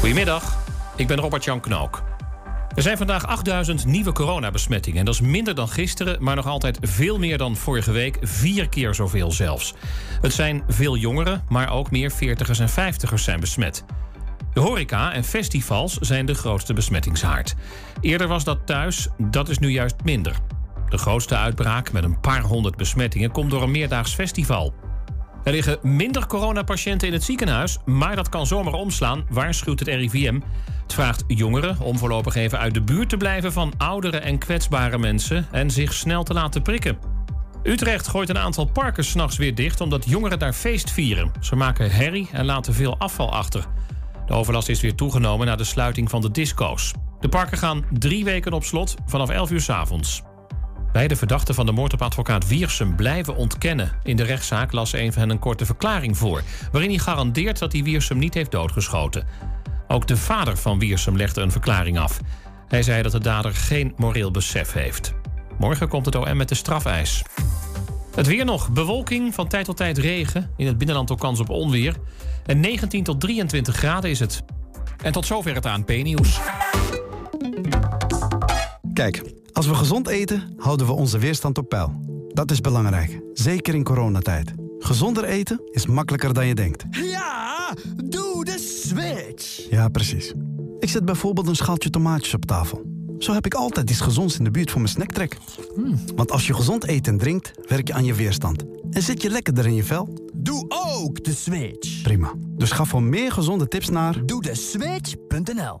Goedemiddag, ik ben Robert-Jan Knook. Er zijn vandaag 8000 nieuwe coronabesmettingen. En dat is minder dan gisteren, maar nog altijd veel meer dan vorige week. Vier keer zoveel zelfs. Het zijn veel jongeren, maar ook meer 40ers en 50ers zijn besmet. De horeca en festivals zijn de grootste besmettingshaard. Eerder was dat thuis, dat is nu juist minder. De grootste uitbraak met een paar honderd besmettingen komt door een meerdaags festival. Er liggen minder coronapatiënten in het ziekenhuis, maar dat kan zomaar omslaan, waarschuwt het RIVM. Het vraagt jongeren om voorlopig even uit de buurt te blijven van oudere en kwetsbare mensen en zich snel te laten prikken. Utrecht gooit een aantal parken s'nachts weer dicht omdat jongeren daar feest vieren. Ze maken herrie en laten veel afval achter. De overlast is weer toegenomen na de sluiting van de disco's. De parken gaan drie weken op slot vanaf 11 uur s avonds. Beide verdachten van de moord op advocaat Wiersum blijven ontkennen. In de rechtszaak las een van hen een korte verklaring voor... waarin hij garandeert dat hij Wiersum niet heeft doodgeschoten. Ook de vader van Wiersum legde een verklaring af. Hij zei dat de dader geen moreel besef heeft. Morgen komt het OM met de strafeis. Het weer nog. Bewolking, van tijd tot tijd regen. In het binnenland ook kans op onweer. En 19 tot 23 graden is het. En tot zover het ANP-nieuws. Kijk, als we gezond eten, houden we onze weerstand op peil. Dat is belangrijk, zeker in coronatijd. Gezonder eten is makkelijker dan je denkt. Ja, doe de switch. Ja, precies. Ik zet bijvoorbeeld een schaaltje tomaatjes op tafel. Zo heb ik altijd iets gezonds in de buurt voor mijn snacktrek. Want als je gezond eet en drinkt, werk je aan je weerstand. En zit je lekkerder in je vel? Doe ook de switch. Prima. Dus ga voor meer gezonde tips naar... Doe de switch.nl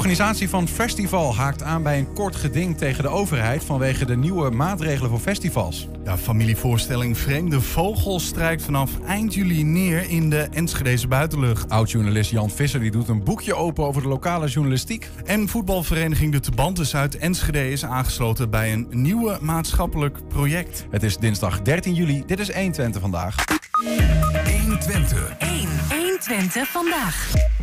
Organisatie van Festival haakt aan bij een kort geding tegen de overheid vanwege de nieuwe maatregelen voor festivals. Ja, familievoorstelling Vreemde Vogel strijkt vanaf eind juli neer in de Enschedeze buitenlucht. Oud-journalist Jan Visser die doet een boekje open over de lokale journalistiek. En voetbalvereniging De Tebantes uit Enschede is aangesloten bij een nieuwe maatschappelijk project. Het is dinsdag 13 juli. Dit is 120 vandaag. 120. 1. 120 vandaag.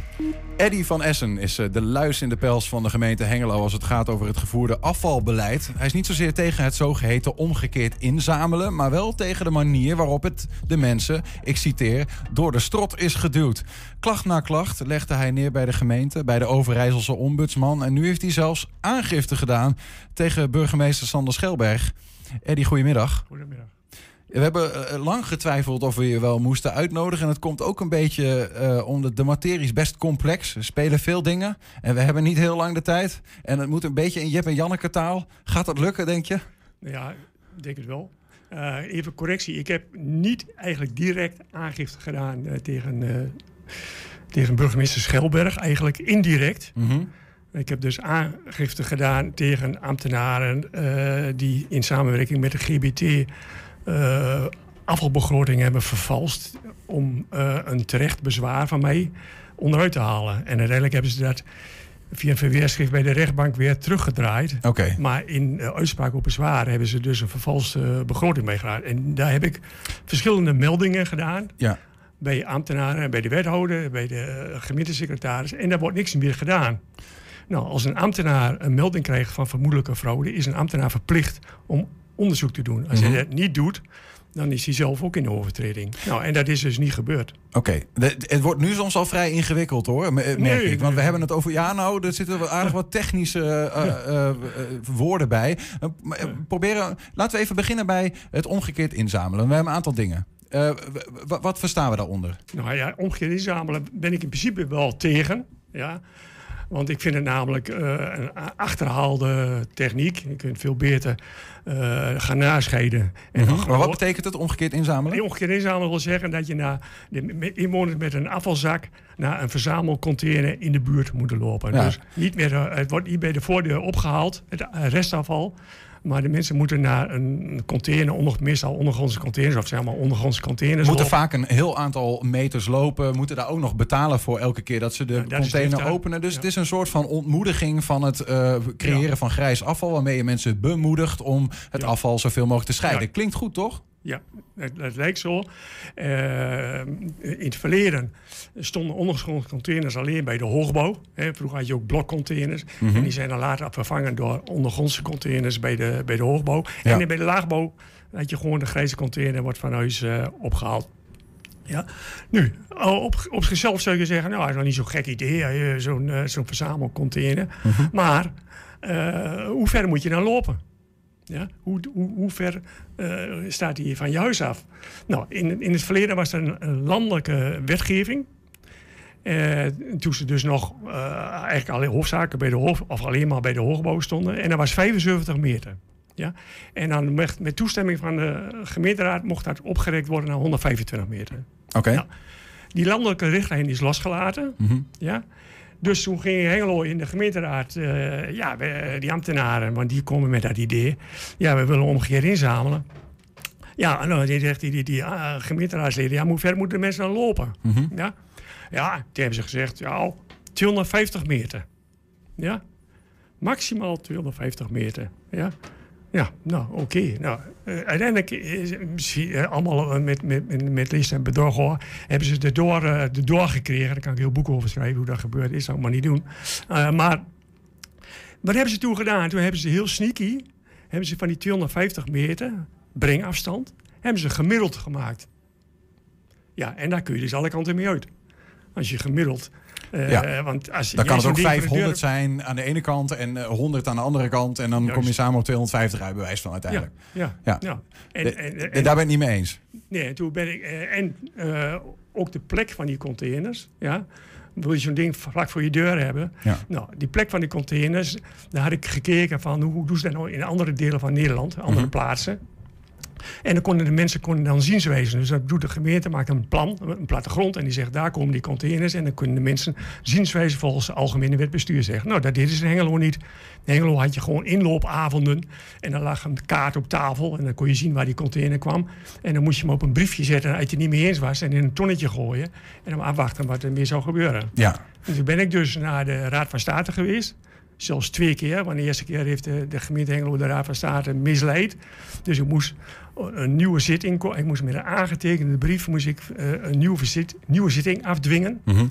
Eddy van Essen is eh, de luis in de pels van de gemeente Hengelo als het gaat over het gevoerde afvalbeleid. Hij is niet zozeer tegen het zogeheten omgekeerd inzamelen, maar wel tegen de manier waarop het de mensen, ik citeer, door de strot is geduwd. Klacht na klacht legde hij neer bij de gemeente, bij de Overijsselse ombudsman en nu heeft hij zelfs aangifte gedaan tegen burgemeester Sander Schelberg. Eddy, goedemiddag. Goedemiddag. We hebben eh, lang getwijfeld of we je wel moesten uitnodigen. En het komt ook een beetje uh, omdat de materie is best complex. Er spelen veel dingen. En we hebben niet heel lang de tijd. En het moet een beetje in Jep en Janneke taal. Gaat dat lukken, denk je? Ja, ik denk het wel. Uh, even correctie. Ik heb niet eigenlijk direct aangifte gedaan tegen, tegen burgemeester Schelberg. Eigenlijk indirect. Mm -hmm. Ik heb dus aangifte gedaan tegen ambtenaren die in samenwerking met de GBT uh, afvalbegroting hebben vervalst om uh, een terecht bezwaar van mij onderuit te halen. En uiteindelijk hebben ze dat via een verweerschrift bij de rechtbank weer teruggedraaid. Okay. Maar in uh, uitspraak op bezwaar hebben ze dus een vervalste begroting meegedaan. En daar heb ik verschillende meldingen gedaan. Ja. Bij ambtenaren, bij de wethouder, bij de gemeentesecretaris. En daar wordt niks meer gedaan. Nou, als een ambtenaar een melding krijgt van vermoedelijke fraude, is een ambtenaar verplicht om onderzoek te doen. Als Mhm. hij dat niet doet, dan is hij zelf ook in de overtreding. Nou, en dat is dus niet gebeurd. Oké, het wordt nu soms al vrij ingewikkeld hoor, me- merk Nee, ik. Want we hebben het over, ja nou, er zitten wel aardig wat technische eh, eh, eh, woorden bij. Eh, eh, proberen, laten we even beginnen bij het omgekeerd inzamelen. We hebben een aantal dingen. Eh, wat verstaan we daaronder? Nou ja, omgekeerd inzamelen ben ik in principe wel tegen. Ja. Want ik vind het namelijk eh, een achterhaalde techniek. Je kunt veel beter eh, gaan nascheiden. En Mhm. Maar wat betekent het omgekeerd inzamelen? Ongeveer inzamelen wil zeggen dat je naar de inwoners met een afvalzak naar een verzamelcontainer in de buurt moeten lopen. Ja. Dus niet meer, eh, het wordt niet bij de voordeur opgehaald, het restafval. Maar de mensen moeten naar een container, onder, meestal ondergrondse containers, of zeg maar ondergrondse containers. Moeten vaak een heel aantal meters lopen. Moeten daar ook nog betalen voor elke keer dat ze de container openen. Dus ja. het is een soort van ontmoediging van het eh, creëren van grijs afval. Waarmee je mensen bemoedigt om het afval zoveel mogelijk te scheiden. Klinkt goed, toch? Ja, het, het lijkt zo. Eh, in het verleden stonden ondergrondse containers alleen bij de hoogbouw. Hè, vroeger had je ook blokcontainers. Mhm. En die zijn dan later vervangen door ondergrondse containers bij de, bij de hoogbouw. Ja. En bij de laagbouw had je gewoon de grijze container wordt van huis eh, opgehaald. Ja. Nu, op, op zichzelf zou je zeggen, nou, dat is nog niet zo'n gek idee, zo'n eh, zo'n verzamelcontainer. Maar eh, hoe ver moet je dan lopen? Ja? Hoe, hoe, hoe ver eh, staat hij van je huis af? Nou, in, in het verleden was er een, een landelijke wetgeving. Eh, toen ze dus nog eh, eigenlijk alleen hoofdzaken bij de hoofd, of alleen maar bij de hoogbouw stonden. En dat was 75 meter. Ja? En dan met, met toestemming van de gemeenteraad mocht dat opgerekt worden naar 125 meter. Oké. Die landelijke richtlijn is losgelaten. Mhm. Ja? Dus toen ging Hengelo in de gemeenteraad, eh, ja, we- die ambtenaren, want die komen met dat idee. Ja, we willen omgekeerd inzamelen. Ja, en dan zegt die, die, die ah, gemeenteraadsleden, ja, hoe ver moeten de mensen dan lopen? Mhm. Ja? ja, toen hebben ze gezegd, ja, 250 meter. Ja, maximaal 250 meter. Ja, ja nou, oké. Nou, eh, uiteindelijk is eh, allemaal eh, met, met, met, list en bedrog hoor, hebben ze erdoor, eh erdoor gekregen. Daar kan ik heel boek over schrijven hoe dat gebeurd is. Dat ik maar niet doen. Maar wat hebben ze toen gedaan? Toen hebben ze heel sneaky, hebben ze van die 250 meter brengafstand, hebben ze gemiddeld gemaakt. Ja, en daar kun je dus alle kanten mee uit. Als je gemiddeld. Eh, Ja. want als Dan kan het ook ding voor de 500 deur- zijn aan de ene kant en eh, 100 aan de andere kant. En dan Juist. kom je samen op 250 uit bewijs van uiteindelijk. Ja, Ja. ja. En, De- en, daar ben ik het niet mee eens. Nee, en toen ben ik. eh, en eh, ook de plek van die containers. Ja. Wil je zo'n ding vlak voor je deur hebben? Ja. Nou, die plek van die containers, daar had ik gekeken van hoe, hoe doen ze dat nou in andere delen van Nederland, andere Mhm. plaatsen. En dan konden de mensen konden dan zienswijzen. Dus dat doet de gemeente, maakt een plan, een plattegrond. En die zegt, daar komen die containers. En dan kunnen de mensen zienswijzen volgens de algemene wet bestuur zeggen. Nou, dat deden ze in Hengelo niet. In Hengelo had je gewoon inloopavonden. En dan lag een kaart op tafel. En dan kon je zien waar die container kwam. En dan moest je hem op een briefje zetten als je het niet mee eens was. En in een tonnetje gooien. En dan afwachten wat er meer zou gebeuren. Ja. En toen ben ik dus naar de Raad van State geweest. Zelfs twee keer. Want de eerste keer heeft de, de gemeente Hengelo de Raad van State misleid. Dus ik moest een nieuwe zitting... Ik moest met een aangetekende brief moest ik, eh, een nieuwe, zit, nieuwe zitting afdwingen. Mhm.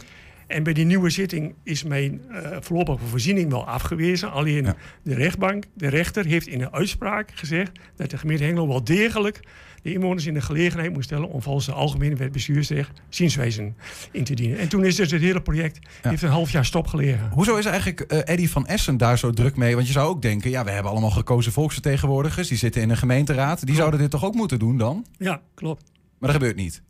En bij die nieuwe zitting is mijn eh, voorlopige voorziening wel afgewezen. Alleen de rechtbank, de rechter, heeft in een uitspraak gezegd... dat de gemeente Hengelo wel degelijk de inwoners in de gelegenheid moet stellen... om volgens de algemene wet bestuursrecht zienswijzen in te dienen. En toen is dus het hele project heeft een half jaar stopgelegen. Hoezo is eigenlijk eh Eddy van Essen daar zo druk mee? Want je zou ook denken, ja, we hebben allemaal gekozen volksvertegenwoordigers. Die zitten in een gemeenteraad. Die zouden dit toch ook moeten doen dan? Ja, klopt. Maar dat gebeurt niet.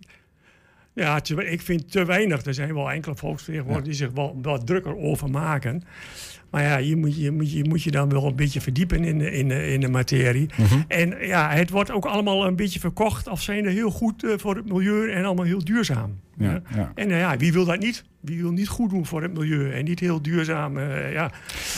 Ja, ik vind te weinig. Er zijn wel enkele volksvertegenwoordigers die zich wel wat drukker over maken. Maar ja, je moet je, moet je, moet je dan wel een beetje verdiepen in de, in de, in de materie. Mhm. En ja, het wordt ook allemaal een beetje verkocht als zijnde heel goed eh, voor het milieu en allemaal heel duurzaam. Ja, ja. En eh, ja, wie wil dat niet? Wie wil niet goed doen voor het milieu en niet heel duurzaam? eh, ja.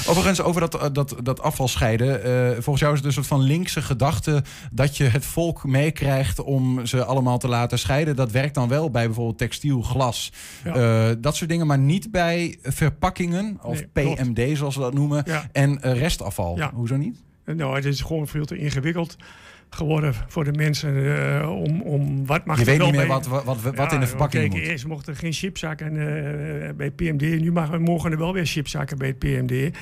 Overigens, over dat, eh, dat, dat afval scheiden. volgens jou is het een soort van linkse gedachte dat je het volk meekrijgt om ze allemaal te laten scheiden. Dat werkt dan wel bij bijvoorbeeld textiel, glas, Ja. dat soort dingen, maar niet bij verpakkingen of Nee, klopt. PMD zoals we dat noemen en restafval. Hoezo niet? Nou, het is gewoon veel te ingewikkeld geworden voor de mensen eh, om, om wat mag Je weet wel niet meer wat, wat, in de verpakking kijk, moet. Eerst mochten er geen chipzakken eh, bij PMD. Nu mag, mogen er wel weer chipzakken bij het PMD.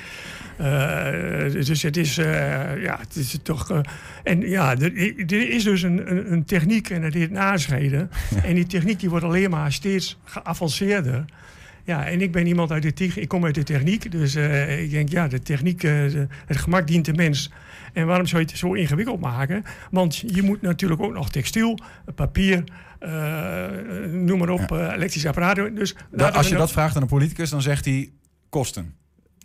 Eh, dus het is, ja, het is toch... en ja, er, er is dus een, een, een techniek en dat heet nascheiden. En die techniek die wordt alleen maar steeds geavanceerder. Ja, en ik ben iemand uit de techniek. Ik kom uit de techniek, dus ik denk, ja, de techniek, het gemak dient de mens. En waarom zou je het zo ingewikkeld maken? Want je moet natuurlijk ook nog textiel, papier, eh, noem maar op, eh, elektrische apparaten. Dus Da- laten als je dat vraagt aan een politicus, dan zegt hij kosten.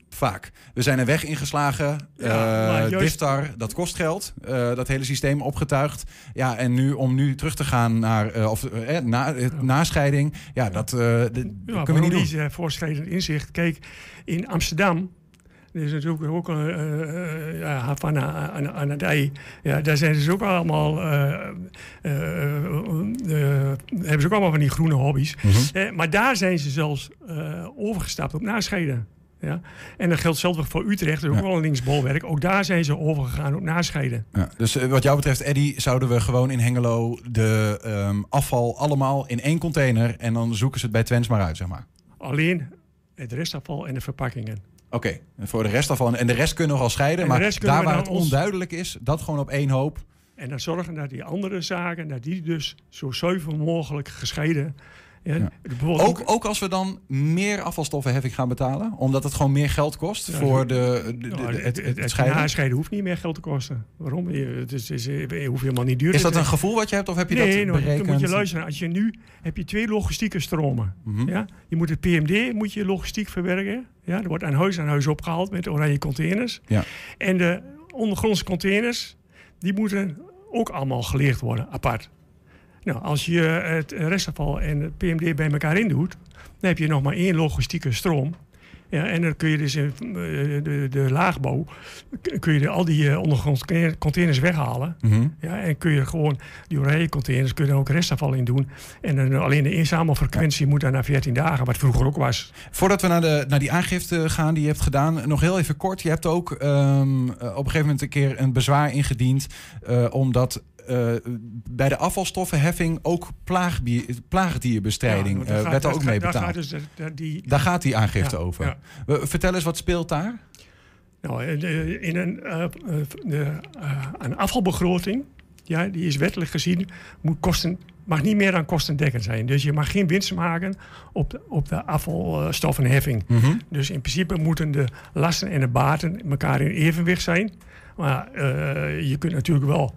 Vaak. We zijn een weg ingeslagen. Ja, juist- Diftar, dat kost geld. Dat hele systeem opgetuigd. Ja, en nu om nu terug te gaan naar of, eh, na, eh, nascheiding. Ja, dat, dat Ja, kunnen we niet doen. voorschrijdend inzicht. Kijk, in Amsterdam. Er is natuurlijk ook een uh, ja, Havana aan, aan het ei. Ja, daar zijn ze dus ook allemaal. eh, eh, eh, eh, hebben ze ook allemaal van die groene hobby's. Mhm. Eh, maar daar zijn ze zelfs eh, overgestapt op nascheiden. Ja? En dat geldt zelfs voor Utrecht, dat is ook wel een linksbolwerk. Ook daar zijn ze overgegaan op nascheiden. Ja, dus eh, wat jou betreft, Eddy, zouden we gewoon in Hengelo de ehm, afval allemaal in één container en dan zoeken ze het bij Twens maar uit, zeg maar. Alleen het restafval en de verpakkingen. Oké, en voor de rest afval. En de rest kunnen we al scheiden. En de Maar daar waar het ons- onduidelijk is, dat gewoon op één hoop. En dan zorgen dat die andere zaken, dat die dus zo zuiver mogelijk gescheiden. Ja, Ook, ook als we dan meer afvalstoffenheffing gaan betalen, omdat het gewoon meer geld kost Ja, voor de, de, de- de- het, het, het scheiden. hoeft niet meer geld te kosten. Waarom? Het is, hoeft helemaal niet duur Is dat een gevoel wat je hebt of heb je nee, dat nou, berekend? dan moet je luisteren. Als je nu heb je twee logistieke stromen. Mhm. Ja? Je moet het PMD moet je logistiek verwerken. Ja? Er wordt aan huis aan huis opgehaald met oranje containers. Ja. En de ondergrondse containers, die moeten ook allemaal geleerd worden, apart. Nou, als je het restafval en het PMD bij elkaar in doet, dan heb je nog maar één logistieke stroom. Ja, en dan kun je dus in eh, de, de laagbouw, kun je de- al die eh, ondergrondse containers weghalen. Mhm. Ja, en kun je gewoon die oranje containers, kun je ook restafval in doen. En dan alleen de inzamelfrequentie moet dan naar 14 dagen, wat vroeger ook was. Voordat we naar, de, naar die aangifte gaan die je hebt gedaan, nog heel even kort. Je hebt ook ehm, eh, op een gegeven moment een keer een bezwaar ingediend, eh, omdat eh, bij de afvalstoffenheffing ook plaagdierbestrijding eh, daar werd er daar ook gaat- mee daar betaald. gaat dus de- de- die, Daar gaat die aangifte Ja, over. ja. We- Vertel eens, wat speelt daar? Nou, eh, in een, eh, eh, eh, een afvalbegroting, ja, die is wettelijk gezien, moet kosten, mag niet meer dan kostendekkend zijn. Dus je mag geen winst maken op de, op de afvalstoffenheffing. Mhm. Dus in principe moeten de lasten en de baten elkaar in evenwicht zijn. Maar eh, je kunt natuurlijk wel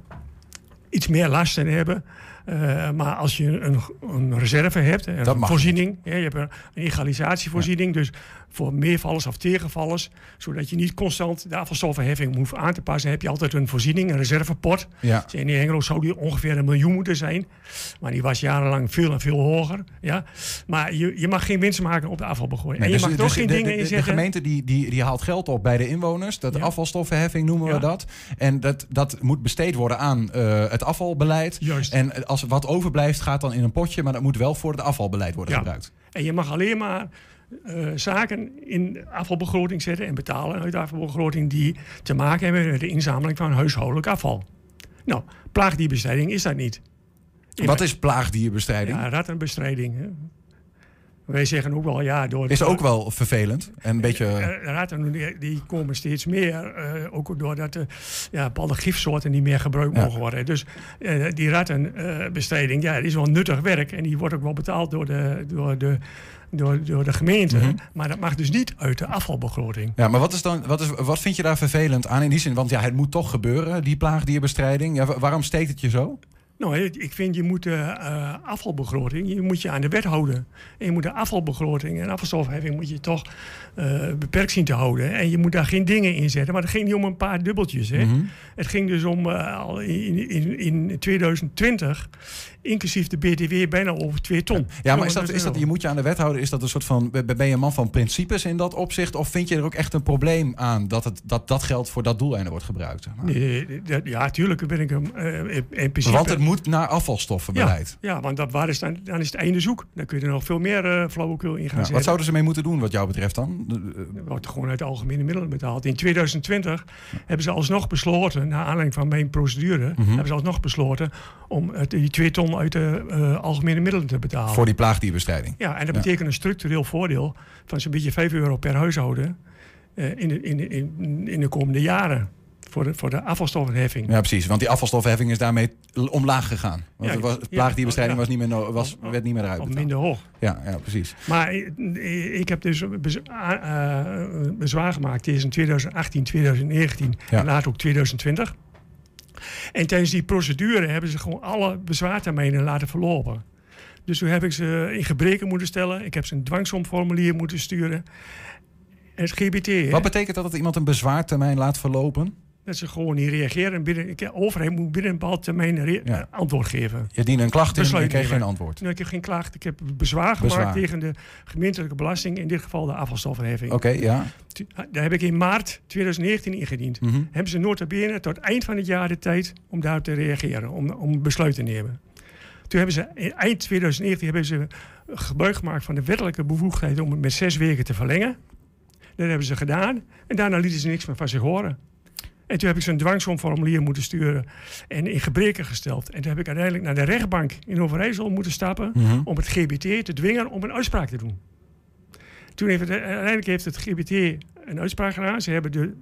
iets meer lasten hebben. Eh, maar als je een, een reserve hebt, een voorziening, je hebt een, een egalisatievoorziening, dus voor meervallers of tegenvallers, zodat je niet constant de afvalstoffenheffing hoeft aan te passen, heb je altijd een voorziening, een reservepot. Ja. Dus in Hengelo zou die ongeveer een miljoen moeten zijn, maar die was jarenlang veel en veel hoger. Ja? Maar je, je mag geen winst maken op de afvalbegroting. Nee, en je dus- mag toch dus geen de, dingen de, de, gemeente die, die, die haalt geld op bij de inwoners. Dat Ja. afvalstoffenheffing noemen we dat. En dat, dat moet besteed worden aan eh, het afvalbeleid. Juist. En als wat overblijft gaat dan in een potje. Maar dat moet wel voor het afvalbeleid worden Ja. gebruikt. En je mag alleen maar eh, zaken in afvalbegroting zetten en betalen uit de afvalbegroting die te maken hebben met de inzameling van huishoudelijk afval. Nou, plaagdierbestrijding is dat niet. Wat is plaagdierbestrijding? Ja, rattenbestrijding. Wij zeggen ook wel ja, door. Is ook wel vervelend. En een beetje... Eh, ratten die, die komen steeds meer, eh, ook doordat de, ja, bepaalde gifsoorten niet meer gebruikt Ja. mogen worden. Dus eh, die rattenbestrijding, ja, is wel nuttig werk en die wordt ook wel betaald door de, door de, door, door de gemeente. Mhm. Maar dat mag dus niet uit de afvalbegroting. Ja, maar wat, is dan, wat, is, wat vind je daar vervelend aan in die zin? Want ja, het moet toch gebeuren, die plaagdierbestrijding. Ja, wa- waarom steekt het je zo? Nou, ik vind je moet de eh, afvalbegroting, je moet je aan de wet houden. En je moet de afvalbegroting en afvalstofheffing moet je toch eh, beperkt zien te houden. En je moet daar geen dingen in zetten. Maar het ging niet om een paar dubbeltjes. Hè. Mhm. Het ging dus om eh, al in, in, in 2020, inclusief de BTW, bijna over 2 ton. Ja, maar is dat, 200 is dat, je moet je aan de wet houden. Is dat een soort van, ben je een man van principes in dat opzicht? Of vind je er ook echt een probleem aan dat het, dat, dat geld voor dat doeleinde wordt gebruikt? Nee, dat- ja, tuurlijk ben ik hem eh, in, in principe... Want het moet naar afvalstoffenbeleid. Ja, ja, want dat, waar is dan, dan is het einde zoek. Dan kun je er nog veel meer eh flauwekul in gaan Ja, zetten. wat zouden ze mee moeten doen wat jou betreft dan? Wordt gewoon uit de algemene middelen betaald. In 2020 hebben ze alsnog besloten, naar aanleiding van mijn procedure, Mhm. hebben ze alsnog besloten om het, die twee ton uit de eh, algemene middelen te betalen. Voor die plaagdierbestrijding. Ja, en dat Ja. betekent een structureel voordeel van zo'n beetje 5 euro per huishouden eh, in, de, in, de, in, in de komende jaren. Voor de, voor de afvalstoffenheffing. Ja, precies. Want die afvalstoffenheffing is daarmee omlaag gegaan. Want Ja, het was, plaagdierbestrijding ja. was niet meer, no- was, werd niet meer betaald. minder hoog. Ja, ja, precies. Maar ik heb dus bez- eh, bezwaar gemaakt in 2018, 2019 Ja. en later ook 2020. En tijdens die procedure hebben ze gewoon alle bezwaartermijnen laten verlopen. Dus toen heb ik ze in gebreken moeten stellen. Ik heb ze een dwangsomformulier moeten sturen. Het GBT, hè? Wat betekent dat dat iemand een bezwaartermijn laat verlopen? Dat ze gewoon niet reageren. Binnen, ik- de overheid moet binnen een bepaalde termijn Ja. antwoord geven. Je dient een klacht in en je kreeg geen antwoord. Nou, ik heb geen klacht. Ik heb bezwaar gemaakt tegen de gemeentelijke belasting. In dit geval de afvalstoffenheffing. Oké, ja. Daar heb ik in maart 2019 ingediend. Mhm. Hebben ze nota bene tot eind van het jaar de tijd om daarop te reageren. Om, om besluit te nemen. Toen hebben ze in eind 2019 hebben ze gebruik gemaakt van de wettelijke bevoegdheid om het met zes weken te verlengen. Dat hebben ze gedaan. En daarna lieten ze niks meer van zich horen. En toen heb ik ze een dwangsomformulier moeten sturen en in gebreken gesteld. En toen heb ik uiteindelijk naar de rechtbank in Overijssel moeten stappen Mhm. om het GBT te dwingen om een uitspraak te doen. Toen heeft het, uiteindelijk heeft het GBT een uitspraak gedaan. Ze hebben de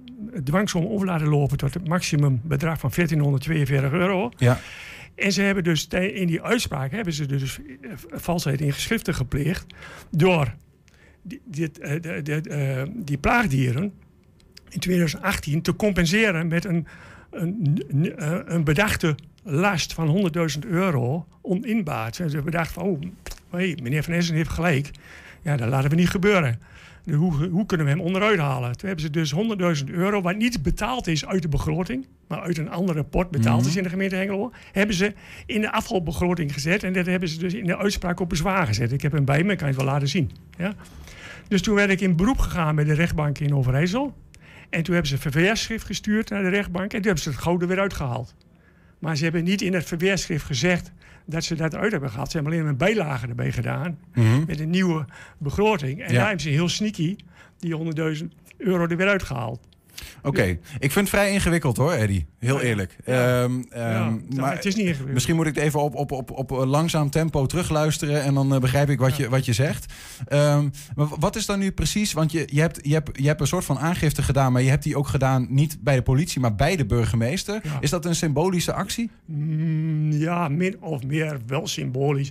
dwangsom over laten lopen tot het maximumbedrag van 1442 euro. Ja. En ze hebben dus in die uitspraak hebben ze dus eh, valsheid in geschriften gepleegd door die, eh, eh, die plaagdieren in 2018 te compenseren met een, een, een, eh, bedachte last van 100.000 euro oninbaat. En ze hebben bedacht van, oh, hey, meneer Van Essen heeft gelijk. Ja, dat laten we niet gebeuren. Dus hoe, hoe kunnen we hem onderuit halen? Toen hebben ze dus 100.000 euro, wat niet betaald is uit de begroting, maar uit een andere pot betaald Mhm. is in de gemeente Hengelo, hebben ze in de afvalbegroting gezet. En dat hebben ze dus in de uitspraak op bezwaar gezet. Ik heb hem bij me, kan het wel laten zien. Ja? Dus toen werd ik in beroep gegaan bij de rechtbank in Overijssel. En toen hebben ze een verweerschrift gestuurd naar de rechtbank. En toen hebben ze het gouden weer uitgehaald. Maar ze hebben niet in het verweerschrift gezegd dat ze dat eruit hebben gehaald. Ze hebben alleen een bijlage erbij gedaan. Mhm. Met een nieuwe begroting. En Ja. daar hebben ze heel sneaky die 100.000 euro er weer uitgehaald. Oké, ik vind het vrij ingewikkeld hoor, Eddie. Heel eerlijk. Ja. Ehm, Ja, ehm, maar het is niet ingewikkeld. Misschien moet ik het even op, op, op, op een langzaam tempo terugluisteren en dan eh, begrijp ik wat, je, wat je zegt. Ehm, maar wat is dan nu precies? Want je, je, hebt, je, hebt, je hebt een soort van aangifte gedaan, maar je hebt die ook gedaan niet bij de politie, maar bij de burgemeester. Is dat een symbolische actie? Mm, ja, min of meer wel symbolisch.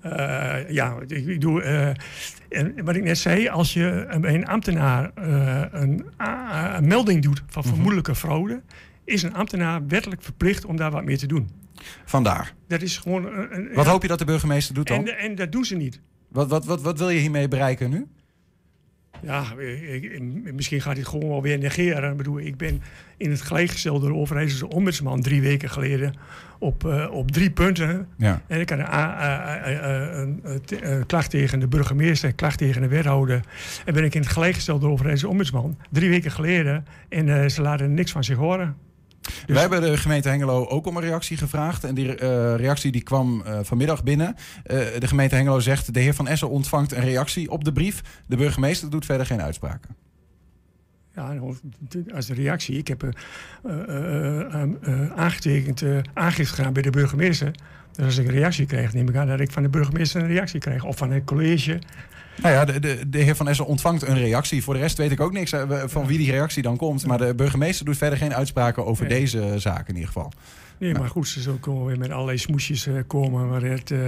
Eh, ja, ik, ik doe. eh, en wat ik net zei, als je bij een ambtenaar eh, een, melding doet van Mhm. vermoedelijke fraude, is een ambtenaar wettelijk verplicht om daar wat mee te doen. Vandaar. Dat is gewoon. Een- Wat ja. hoop je dat de burgemeester doet dan? En, en dat doen ze niet. Wat, wat, wat, wat wil je hiermee bereiken nu? Ja, ik- misschien gaat hij het gewoon wel weer negeren. Ik bedoel, ik ben in het gelijkgestelde door de Overijsselse ombudsman drie weken geleden op, eh, op drie punten. Ja. En ik had een, klacht tegen de burgemeester, een klacht tegen de wethouder. En ben ik in het gelijkgestelde door de Overijsselse ombudsman drie weken geleden. En eh, ze laten niks van zich horen. Dus- Wij hebben de gemeente Hengelo ook om een reactie gevraagd. En die eh, reactie die kwam eh, vanmiddag binnen. Eh, de gemeente Hengelo zegt... de heer Van Essen ontvangt een reactie op de brief. De burgemeester doet verder geen uitspraken. Ja, nou, als reactie. Ik heb eh, eh, eh, eh, eh, aangetekend, aangifte gedaan bij de burgemeester. Dus als ik een reactie krijg, neem ik aan dat ik van de burgemeester een reactie krijg. Of van het college. Nou ja, de, de, de heer Van Essen ontvangt een reactie. Voor de rest weet ik ook niks eh, van wie die reactie dan komt. Maar de burgemeester doet verder geen uitspraken over Nee. deze zaak in ieder geval. Nee, maar goed, ze zullen gewoon weer met allerlei smoesjes eh, komen waar het, eh,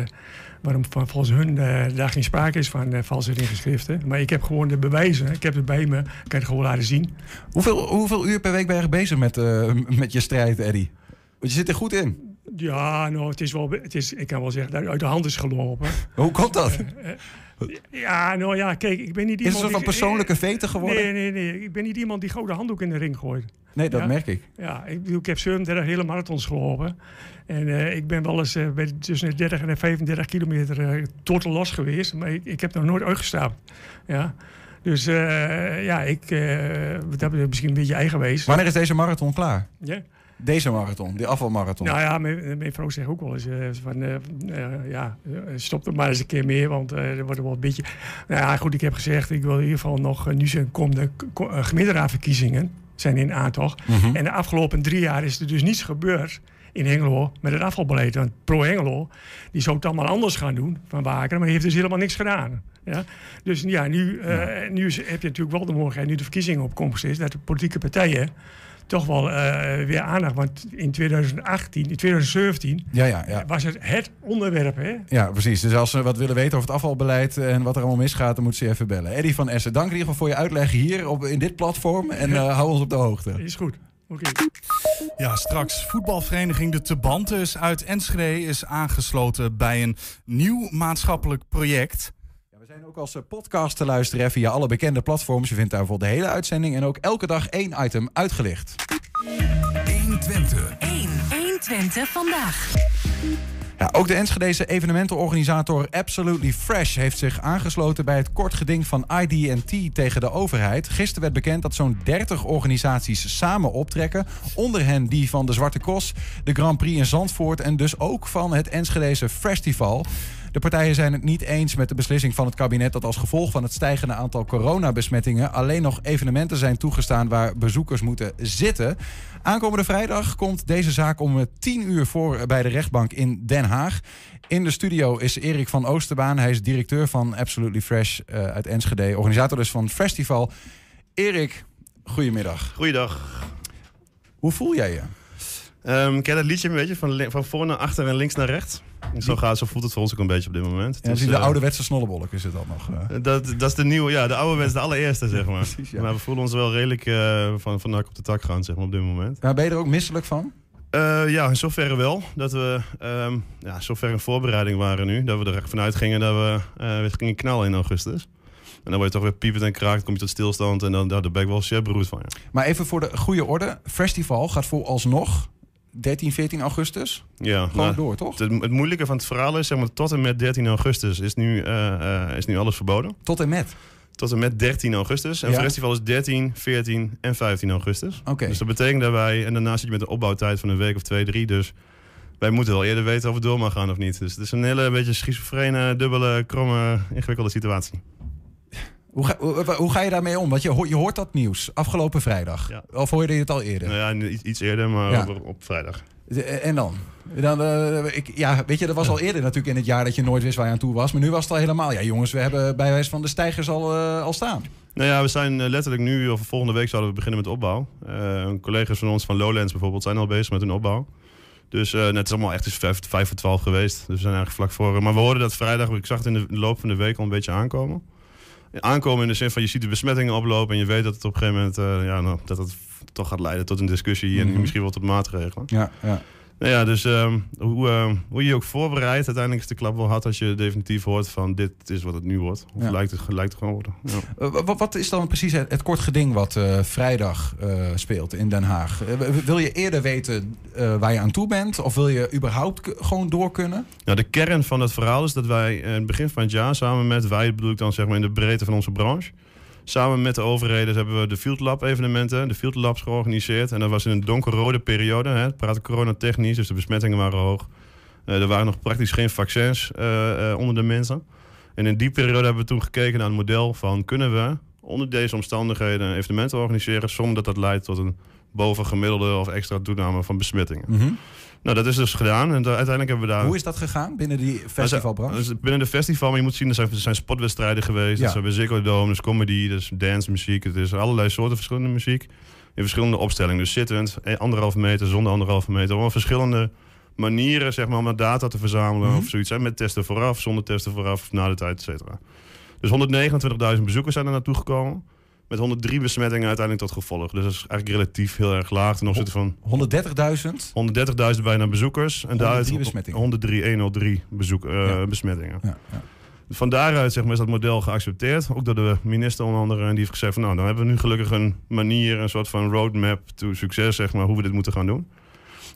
waarom van, volgens hun daar geen sprake is van valsheid in geschriften. Maar ik heb gewoon de bewijzen, ik heb het bij me, ik kan het gewoon laten zien. Hoeveel, hoeveel uur per week ben je bezig met, met je strijd, Eddie? Want je zit er goed in. Ja, nou, het is wel, het is, ik kan wel zeggen dat het uit de hand is gelopen. Hoe komt dat? Ja, nou ja, kijk, ik ben niet Is het iemand... een soort van persoonlijke veten geworden? Nee, nee, nee. Ik ben niet iemand die gouden handdoek in de ring gooit. Nee, dat Ja? merk ik. Ja, ik, ik heb 37 hele marathons gelopen. En eh, ik ben wel eens eh, bij tussen de 30 en de 35 kilometer eh totaal los geweest. Maar ik, ik heb nog nooit uitgestapt. Ja. Dus eh, ja, ik, dat is misschien een beetje eigenwijs. Wanneer is deze marathon klaar? Ja. Deze marathon, die afvalmarathon. Nou ja, mijn, mijn vrouw zegt ook wel eens eh, van, eh, eh, ja, stop er maar eens een keer mee, want er wordt wel een beetje... Nou ja, goed, ik heb gezegd, ik wil in ieder geval nog, nu zijn komende ko- gemeenteraadverkiezingen zijn in aantocht. Mhm. En de afgelopen drie jaar is er dus niets gebeurd in Hengelo met het afvalbeleid. Want Pro Hengelo, die zou het allemaal anders gaan doen van Waker, maar die heeft dus helemaal niks gedaan. Ja? Dus ja, nu, eh, nu heb je natuurlijk wel de mogelijkheid, nu de verkiezingen op komst is, dat de politieke partijen toch wel eh, weer aandacht. Want in 2018, in 2017 Ja, ja, ja. was het het onderwerp. Hè? Ja, precies. Dus als ze wat willen weten over het afvalbeleid en wat er allemaal misgaat, dan moeten ze even bellen. Eddie van Essen, dank in ieder geval voor je uitleg hier op, in dit platform. En eh, hou ons op de hoogte. Is goed. Oké. Ja, straks voetbalvereniging De Tebantes uit Enschede is aangesloten bij een nieuw maatschappelijk project. Zijn ook als eh, podcast te luisteren via alle bekende platforms. Je vindt daarvoor de hele uitzending en ook elke dag één item uitgelicht. 120. 1. 120 vandaag. Ja, ook de Enschedeze evenementenorganisator Absolutely Fresh heeft zich aangesloten bij het kort geding van ID&T tegen de overheid. Gisteren werd bekend dat zo'n 30 organisaties samen optrekken. Onder hen die van de Zwarte Cross, de Grand Prix in Zandvoort en dus ook van het Enschedeze Festival. De partijen zijn het niet eens met de beslissing van het kabinet dat als gevolg van het stijgende aantal coronabesmettingen alleen nog evenementen zijn toegestaan waar bezoekers moeten zitten. Aankomende vrijdag komt deze zaak om 10 uur voor bij de rechtbank in Den Haag. In de studio is Erik van Oosterbaan. Hij is directeur van Absolutely Fresh eh, uit Enschede, organisator dus van het festival. Erik, goedemiddag. Goeiedag. Hoe voel jij je? Ehm ken je dat liedje een beetje? Van, van voor naar achter en links naar rechts? Zo, gaat, zo voelt het voor ons ook een beetje op dit moment. Ja, Dus, de eh, ouderwetse snollebolk is het dan nog. eh. dat, dat is de nieuwe, ja, de oude wens, de allereerste, zeg maar. Precies, ja. Maar we voelen ons wel redelijk eh, van, van nak op de tak gaan, zeg maar, op dit moment. Maar ben je er ook misselijk van? Eh, ja, in zoverre wel. Dat we ehm ja, zover in voorbereiding waren nu. Dat we er echt vanuit gingen dat we eh, weer gingen knallen in augustus. En dan word je toch weer piepend en kraakt, kom je tot stilstand. En dan daar ben ik wel zeer beroerd van, ja. Maar even voor de goede orde. Festival gaat vooralsnog 13, 14 augustus. Ja, Gewoon maar door, toch? Het, het moeilijke van het verhaal is, zeg maar, tot en met 13 augustus is nu, eh, eh, is nu alles verboden. Tot en met. Tot en met 13 augustus. En Ja. het festival is 13, 14 en 15 augustus. Oké. Dus dat betekent dat wij, en daarna zit je met een opbouwtijd van een week of twee, drie. Dus wij moeten wel eerder weten of het door mag gaan of niet. Dus het is een hele beetje schizofrene, dubbele, kromme, ingewikkelde situatie. Hoe ga, hoe, hoe ga je daarmee om? Want je, hoort- je hoort dat nieuws afgelopen vrijdag. Ja. Of hoorde je het al eerder? Nou ja, iets, eerder, maar Ja. op, op vrijdag. Eh, En dan? dan eh, ik, ja, weet je, dat was al eerder natuurlijk in het jaar dat je nooit wist waar je aan toe was. Maar nu was het al helemaal. Ja, jongens, we hebben bij wijze van de stijgers al, eh, al staan. Nou ja, we zijn letterlijk nu, of volgende week zouden we beginnen met opbouw. Eh, collega's van ons van Lowlands bijvoorbeeld zijn al bezig met hun opbouw. Dus eh, het is allemaal echt eens vijf, vijf voor twaalf geweest. Dus we zijn eigenlijk vlak voor. Maar we hoorden dat vrijdag, ik zag het in de loop van de week al een beetje aankomen. Aankomen in de zin van je ziet de besmettingen oplopen en je weet dat het op een gegeven moment eh, ja, nou, dat het toch gaat leiden tot een discussie en Mhm. misschien wel tot maatregelen. Ja, ja. Nou ja, dus ehm, hoe, ehm, hoe je je ook voorbereidt, uiteindelijk is de klap wel hard als je definitief hoort van dit is wat het nu wordt. Of Ja. lijkt, het, lijkt het gewoon worden. Ja. Eh, wa- wat is dan precies het, het kort geding wat eh, vrijdag eh, speelt in Den Haag? Wil je eerder weten waar je aan toe bent? Of wil je überhaupt gewoon door kunnen? Nou, de kern van het verhaal is dat wij in het begin van het jaar samen met, wij bedoel ik dan zeg maar in de breedte van onze branche, samen met de overheden hebben we de Field Lab evenementen, de Field Labs georganiseerd. En dat was in een donkerrode periode, hè, het praten coronatechnisch, dus de besmettingen waren hoog. Eh, er waren nog praktisch geen vaccins eh, eh, onder de mensen. En in die periode hebben we toen gekeken naar een model van kunnen we onder deze omstandigheden een evenement organiseren zonder dat dat leidt tot een bovengemiddelde of extra toename van besmettingen. Nou, dat is dus gedaan en uiteindelijk hebben we daar... Hoe is dat gegaan binnen die festivalbranche? Binnen de festival, maar je moet zien, er zijn, er zijn sportwedstrijden geweest. Ja. Er zijn bij Ziggo Dome, dus comedy, dus dance muziek. Het is allerlei soorten verschillende muziek. In verschillende opstellingen. Dus zittend, eh, anderhalve meter, zonder anderhalve meter. Allemaal verschillende manieren zeg maar, om dat data te verzamelen Mhm. of zoiets. Hè, met testen vooraf, zonder testen vooraf, na de tijd, et cetera. Dus 129.000 bezoekers zijn er naartoe gekomen. Met 103 besmettingen uiteindelijk tot gevolg. Dus dat is eigenlijk relatief heel erg laag ten opzichte van 130.000? 130.000 bijna bezoekers. En 103 daaruit besmettingen. 103, 103 bezoek, eh, Ja. besmettingen. Ja, ja. Van daaruit zeg maar, is dat model geaccepteerd. Ook door de minister onder andere. En die heeft gezegd van nou, dan hebben we nu gelukkig een manier, een soort van roadmap to succes, zeg maar, hoe we dit moeten gaan doen.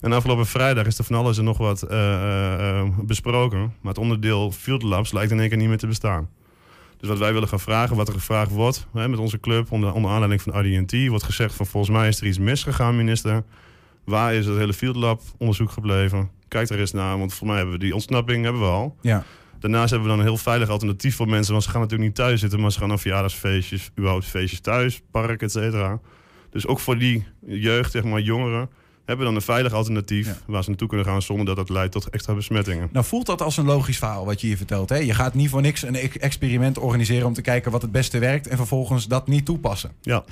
En afgelopen vrijdag is er van alles en nog wat eh, eh, besproken. Maar het onderdeel Field Labs lijkt in één keer niet meer te bestaan. Dus wat wij willen gaan vragen, wat er gevraagd wordt hè, met onze club, onder, onder aanleiding van RDT, wordt gezegd van volgens mij is er iets misgegaan, minister. Waar is het hele Field Lab onderzoek gebleven? Kijk er eens naar, want voor mij hebben we die ontsnapping hebben we al. Ja. Daarnaast hebben we dan een heel veilig alternatief voor mensen. Want ze gaan natuurlijk niet thuis zitten, maar ze gaan naar verjaardagsfeestjes, überhaupt feestjes thuis, park, et cetera. Dus ook voor die jeugd, zeg maar jongeren, hebben we dan een veilig alternatief waar ze naartoe kunnen gaan zonder dat dat leidt tot extra besmettingen. Nou voelt dat als een logisch verhaal wat je hier vertelt. Hè? Je gaat niet voor niks een experiment organiseren om te kijken wat het beste werkt en vervolgens dat niet toepassen. Ja.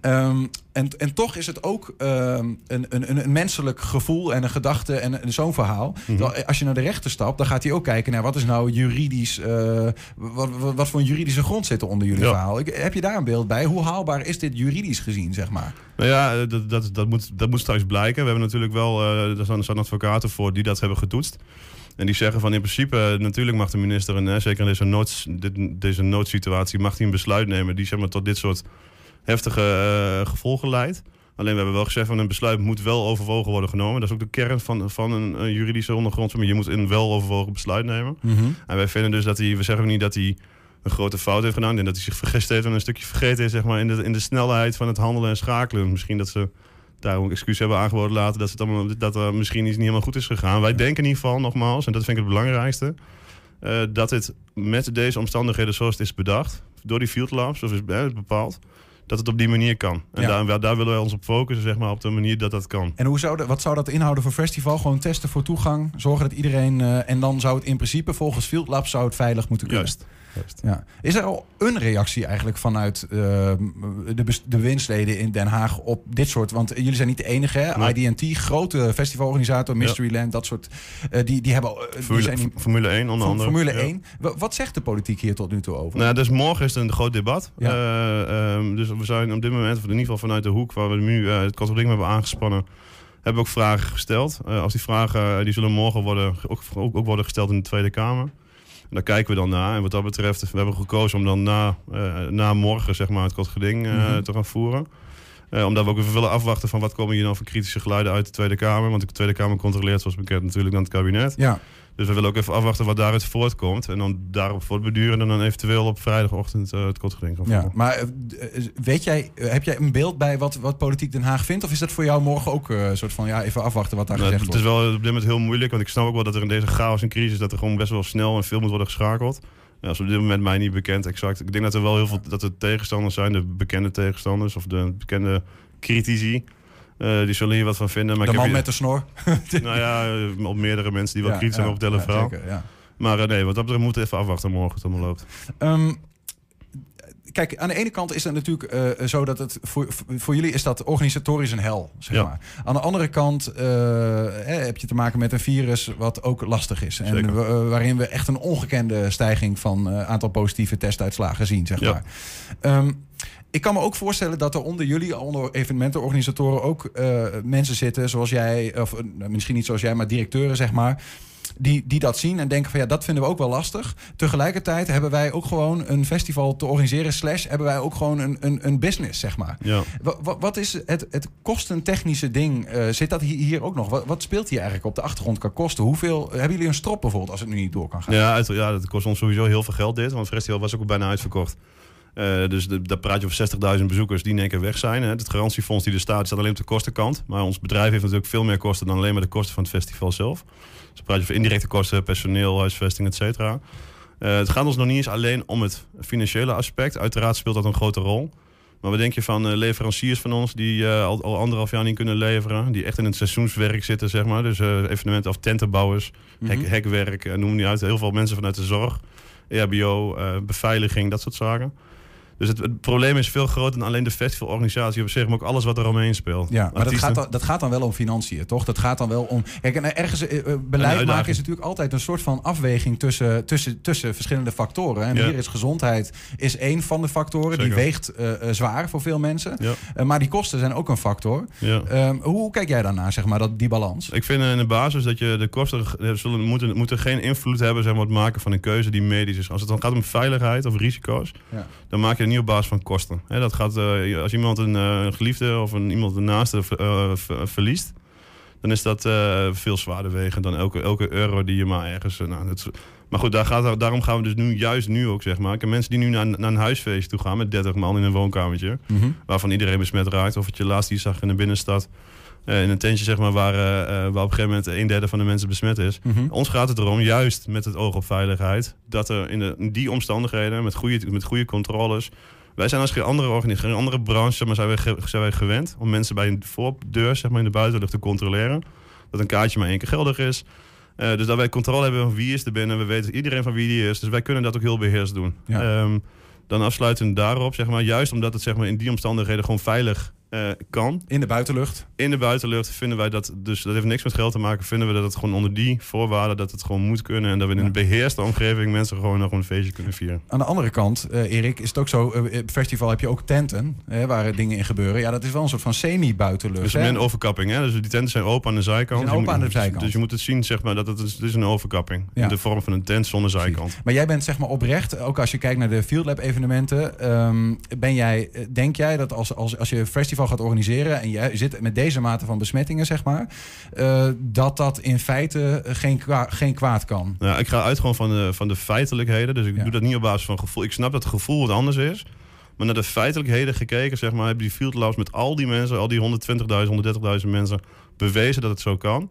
Ehm, en, en toch is het ook ehm, een, een, een menselijk gevoel en een gedachte en, en zo'n verhaal. Mhm. Terwijl Als je naar de rechter stapt, dan gaat hij ook kijken naar wat is nou juridisch, eh, wat, wat, voor een juridische grond zit er onder jullie Ja. verhaal. Ik, heb je daar een beeld bij? Hoe haalbaar is dit juridisch gezien, zeg maar? Nou ja, eh, dat, dat, dat, moet, dat moet straks We hebben natuurlijk wel, eh er staan advocaten voor die dat hebben getoetst. En die zeggen van in principe, eh, natuurlijk mag de minister, en, zeker in deze, noods, dit, deze noodsituatie, mag hij een besluit nemen die zeg maar, tot dit soort heftige eh, gevolgen leidt. Alleen we hebben wel gezegd van een besluit moet wel overwogen worden genomen. Dat is ook de kern van, van een, een juridische ondergrond. Maar je moet een wel overwogen besluit nemen. Mhm. En wij vinden dus dat hij, we zeggen ook niet dat hij een grote fout heeft gedaan. En dat hij zich vergist heeft en een stukje vergeten is zeg maar, in, de, in de snelheid van het handelen en schakelen. Misschien dat ze daarom excuus hebben aangeboden laten dat, het allemaal, dat er misschien iets niet helemaal goed is gegaan. Wij denken in ieder geval, nogmaals, en dat vind ik het belangrijkste, eh, dat het met deze omstandigheden zoals het is bedacht, door die field labs, of is bepaald, dat het op die manier kan. En Ja. daar, daar willen wij ons op focussen, zeg maar, op de manier dat dat kan. En hoe zou dat, wat zou dat inhouden voor festival? Gewoon testen voor toegang, zorgen dat iedereen... eh, en dan zou het in principe volgens Field Labs zou het veilig moeten kunnen. Juist. Juist. Ja. Is er al een reactie eigenlijk vanuit eh, de, de bewindsleden in Den Haag op dit soort... Want jullie zijn niet de enige, hè? Nee. IDT, grote festivalorganisator, Mysteryland, dat soort... eh, die, die hebben... eh, die Formule, zijn in- Formule 1 onder andere. Formule Ja. 1. Wa- Wat zegt de politiek hier tot nu toe over? Nou, dus morgen is het een groot debat. Ja. Eh, ehm, dus we zijn op dit moment, of in ieder geval vanuit de hoek waar we nu het Korte hebben aangespannen, hebben we ook vragen gesteld. Als die vragen, die zullen morgen worden, ook, ook, ook worden gesteld in de Tweede Kamer. Daar kijken we dan naar. En wat dat betreft, we hebben gekozen om dan na, eh, na morgen zeg maar, het kort geding eh, Mhm. te gaan voeren. Eh, omdat we ook even willen afwachten van wat komen hier nou voor kritische geluiden uit de Tweede Kamer. Want de Tweede Kamer controleert zoals bekend natuurlijk dan het kabinet. Ja. Dus we willen ook even afwachten wat daaruit voortkomt. En dan daarop voortbeduren en dan eventueel op vrijdagochtend eh, het kort geding gaan Ja, maar eh, eh, weet jij, heb jij een beeld bij wat, wat politiek Den Haag vindt? Of is dat voor jou morgen ook een soort van, ja, even afwachten wat daar Nou, gezegd het is wordt? wel op dit moment heel moeilijk, want ik snap ook wel dat er in deze chaos en crisis dat er gewoon best wel snel en veel moet worden geschakeld. Ja, dat is op dit moment mij niet bekend exact. Ik denk dat er wel heel veel dat er tegenstanders zijn, de bekende tegenstanders of de bekende critici. Eh, die zullen hier wat van vinden. Maar de ik man heb met de snor? hier- Nou ja, eh, op meerdere mensen die wel Ja, kritisch zijn op het ja, hele verhaal. zeker, ja. Maar eh, nee, wat dat betreft moeten we even afwachten morgen het allemaal loopt. Ehm, kijk, aan de ene kant is het natuurlijk zo dat het voor, voor jullie is dat organisatorisch een hel, zeg Ja. maar. Aan de andere kant hè, heb je te maken met een virus wat ook lastig is. En Zeker. waarin we echt een ongekende stijging van eh, aantal positieve testuitslagen zien, zeg Ja. maar. Ehm, ik kan me ook voorstellen dat er onder jullie, onder evenementenorganisatoren, ook eh, mensen zitten zoals jij, of eh, misschien niet zoals jij, maar directeuren, zeg maar. Die, die dat zien en denken van ja, dat vinden we ook wel lastig. Tegelijkertijd hebben wij ook gewoon een festival te organiseren, slash hebben wij ook gewoon een, een, een business, zeg maar. Ja. Wa- wa- Wat, is het, het kostentechnische ding? eh, zit dat hier, ook nog? Wat, wat speelt hier eigenlijk op de achtergrond qua kosten? Hoeveel hebben jullie een strop bijvoorbeeld als het nu niet door kan gaan? Ja, ja, dat kost ons sowieso heel veel geld dit. Want het festival was ook bijna uitverkocht. Eh, dus de, daar praat je over 60.000 bezoekers die in één keer weg zijn. Hè. Het garantiefonds die er staat, staat alleen op de kostenkant. Maar ons bedrijf heeft natuurlijk veel meer kosten dan alleen maar de kosten van het festival zelf. Dus dan praat je over indirecte kosten, personeel, huisvesting, et cetera. Eh, het gaat ons nog niet eens alleen om het financiële aspect. Uiteraard speelt dat een grote rol. Maar wat denk je van eh, leveranciers van ons die al, al anderhalf jaar niet kunnen leveren? Die echt in het seizoenswerk zitten, zeg maar. Dus evenementen of tentenbouwers, hek, Mhm. hekwerk, noem niet uit. Heel veel mensen vanuit de zorg, EHBO, eh, beveiliging, dat soort zaken. Dus het, het probleem is veel groter dan alleen de festivalorganisatie op zich, maar ook alles wat er omheen speelt. Ja, maar dat gaat, dan, dat gaat dan wel om financiën, toch? Dat gaat dan wel om. Kijk, en ergens eh, eh, beleid maken is natuurlijk altijd een soort van afweging tussen, tussen, tussen verschillende factoren. En Ja. hier is gezondheid is één van de factoren. Die weegt eh, zwaar voor veel mensen. Ja. Maar die kosten zijn ook een factor. Ja. Ehm, hoe kijk jij daarnaar, zeg maar, dat, die balans? Ik vind in de basis dat je de kosten zullen, moeten, moeten geen invloed hebben zeg maar, op het maken van een keuze die medisch is. Als het dan gaat om veiligheid of risico's, Ja. dan maak je op basis van kosten. Hè, dat gaat, eh, als iemand een eh, geliefde of een, iemand een naaste eh, ver- verliest, dan is dat veel zwaarder wegen dan elke, elke euro die je maar ergens. nou, dat maar goed, daar gaat, daarom gaan we dus nu, juist nu ook, zeg maar. Ik heb mensen die nu naar, naar een huisfeest toe gaan met 30 man in een woonkamertje, Mhm. waarvan iedereen besmet raakt. Of het je laatst die zag in de binnenstad. Eh, in een tentje, zeg maar, waar, eh, eh, waar op een gegeven moment een derde van de mensen besmet is. Mhm. Ons gaat het erom, juist met het oog op veiligheid, dat er in, de, in die omstandigheden, met goede, met goede controles. Wij zijn als geen andere organisatie, geen andere branche, maar zijn wij, zijn wij gewend om mensen bij een voordeur, zeg maar in de buitenlucht, te controleren. Dat een kaartje maar één keer geldig is. Dus dat wij controle hebben van wie is er binnen. We weten iedereen van wie die is. Dus wij kunnen dat ook heel beheerst doen. Ja. Ehm, dan afsluitend daarop, zeg maar, juist omdat het zeg maar, in die omstandigheden gewoon veilig eh, kan. In de buitenlucht? In de buitenlucht vinden wij dat, dus dat heeft niks met geld te maken, vinden we dat het gewoon onder die voorwaarden, dat het gewoon moet kunnen. En dat we in een beheerste omgeving mensen gewoon nog een feestje kunnen vieren. Aan de andere kant, eh, Erik, is het ook zo, op het festival heb je ook tenten hè, waar dingen in gebeuren. Ja, dat is wel een soort van semi-buitenlucht. Dus een overkapping, hè? Dus die tenten zijn open aan de zijkant. Zijn Dus open aan de zijkant. Dus je moet het zien, zeg maar, dat het is, het is een overkapping. Ja. In de vorm van een tent zonder zijkant. Maar jij bent zeg maar oprecht, ook als je kijkt naar de Field Lab evenementen, ehm, ben jij, denk jij dat als, als, als je een festival gaat organiseren en je zit met deze mate van besmettingen, zeg maar, eh, dat dat in feite geen, kwa- geen kwaad kan? Nou, ik ga uit gewoon van de, van de feitelijkheden. Dus ik doe dat niet op basis van gevoel. Ik snap dat het gevoel wat anders is. Maar naar de feitelijkheden gekeken, zeg maar, hebben die field labs met al die mensen, al die 120.000, 130.000 mensen, bewezen dat het zo kan.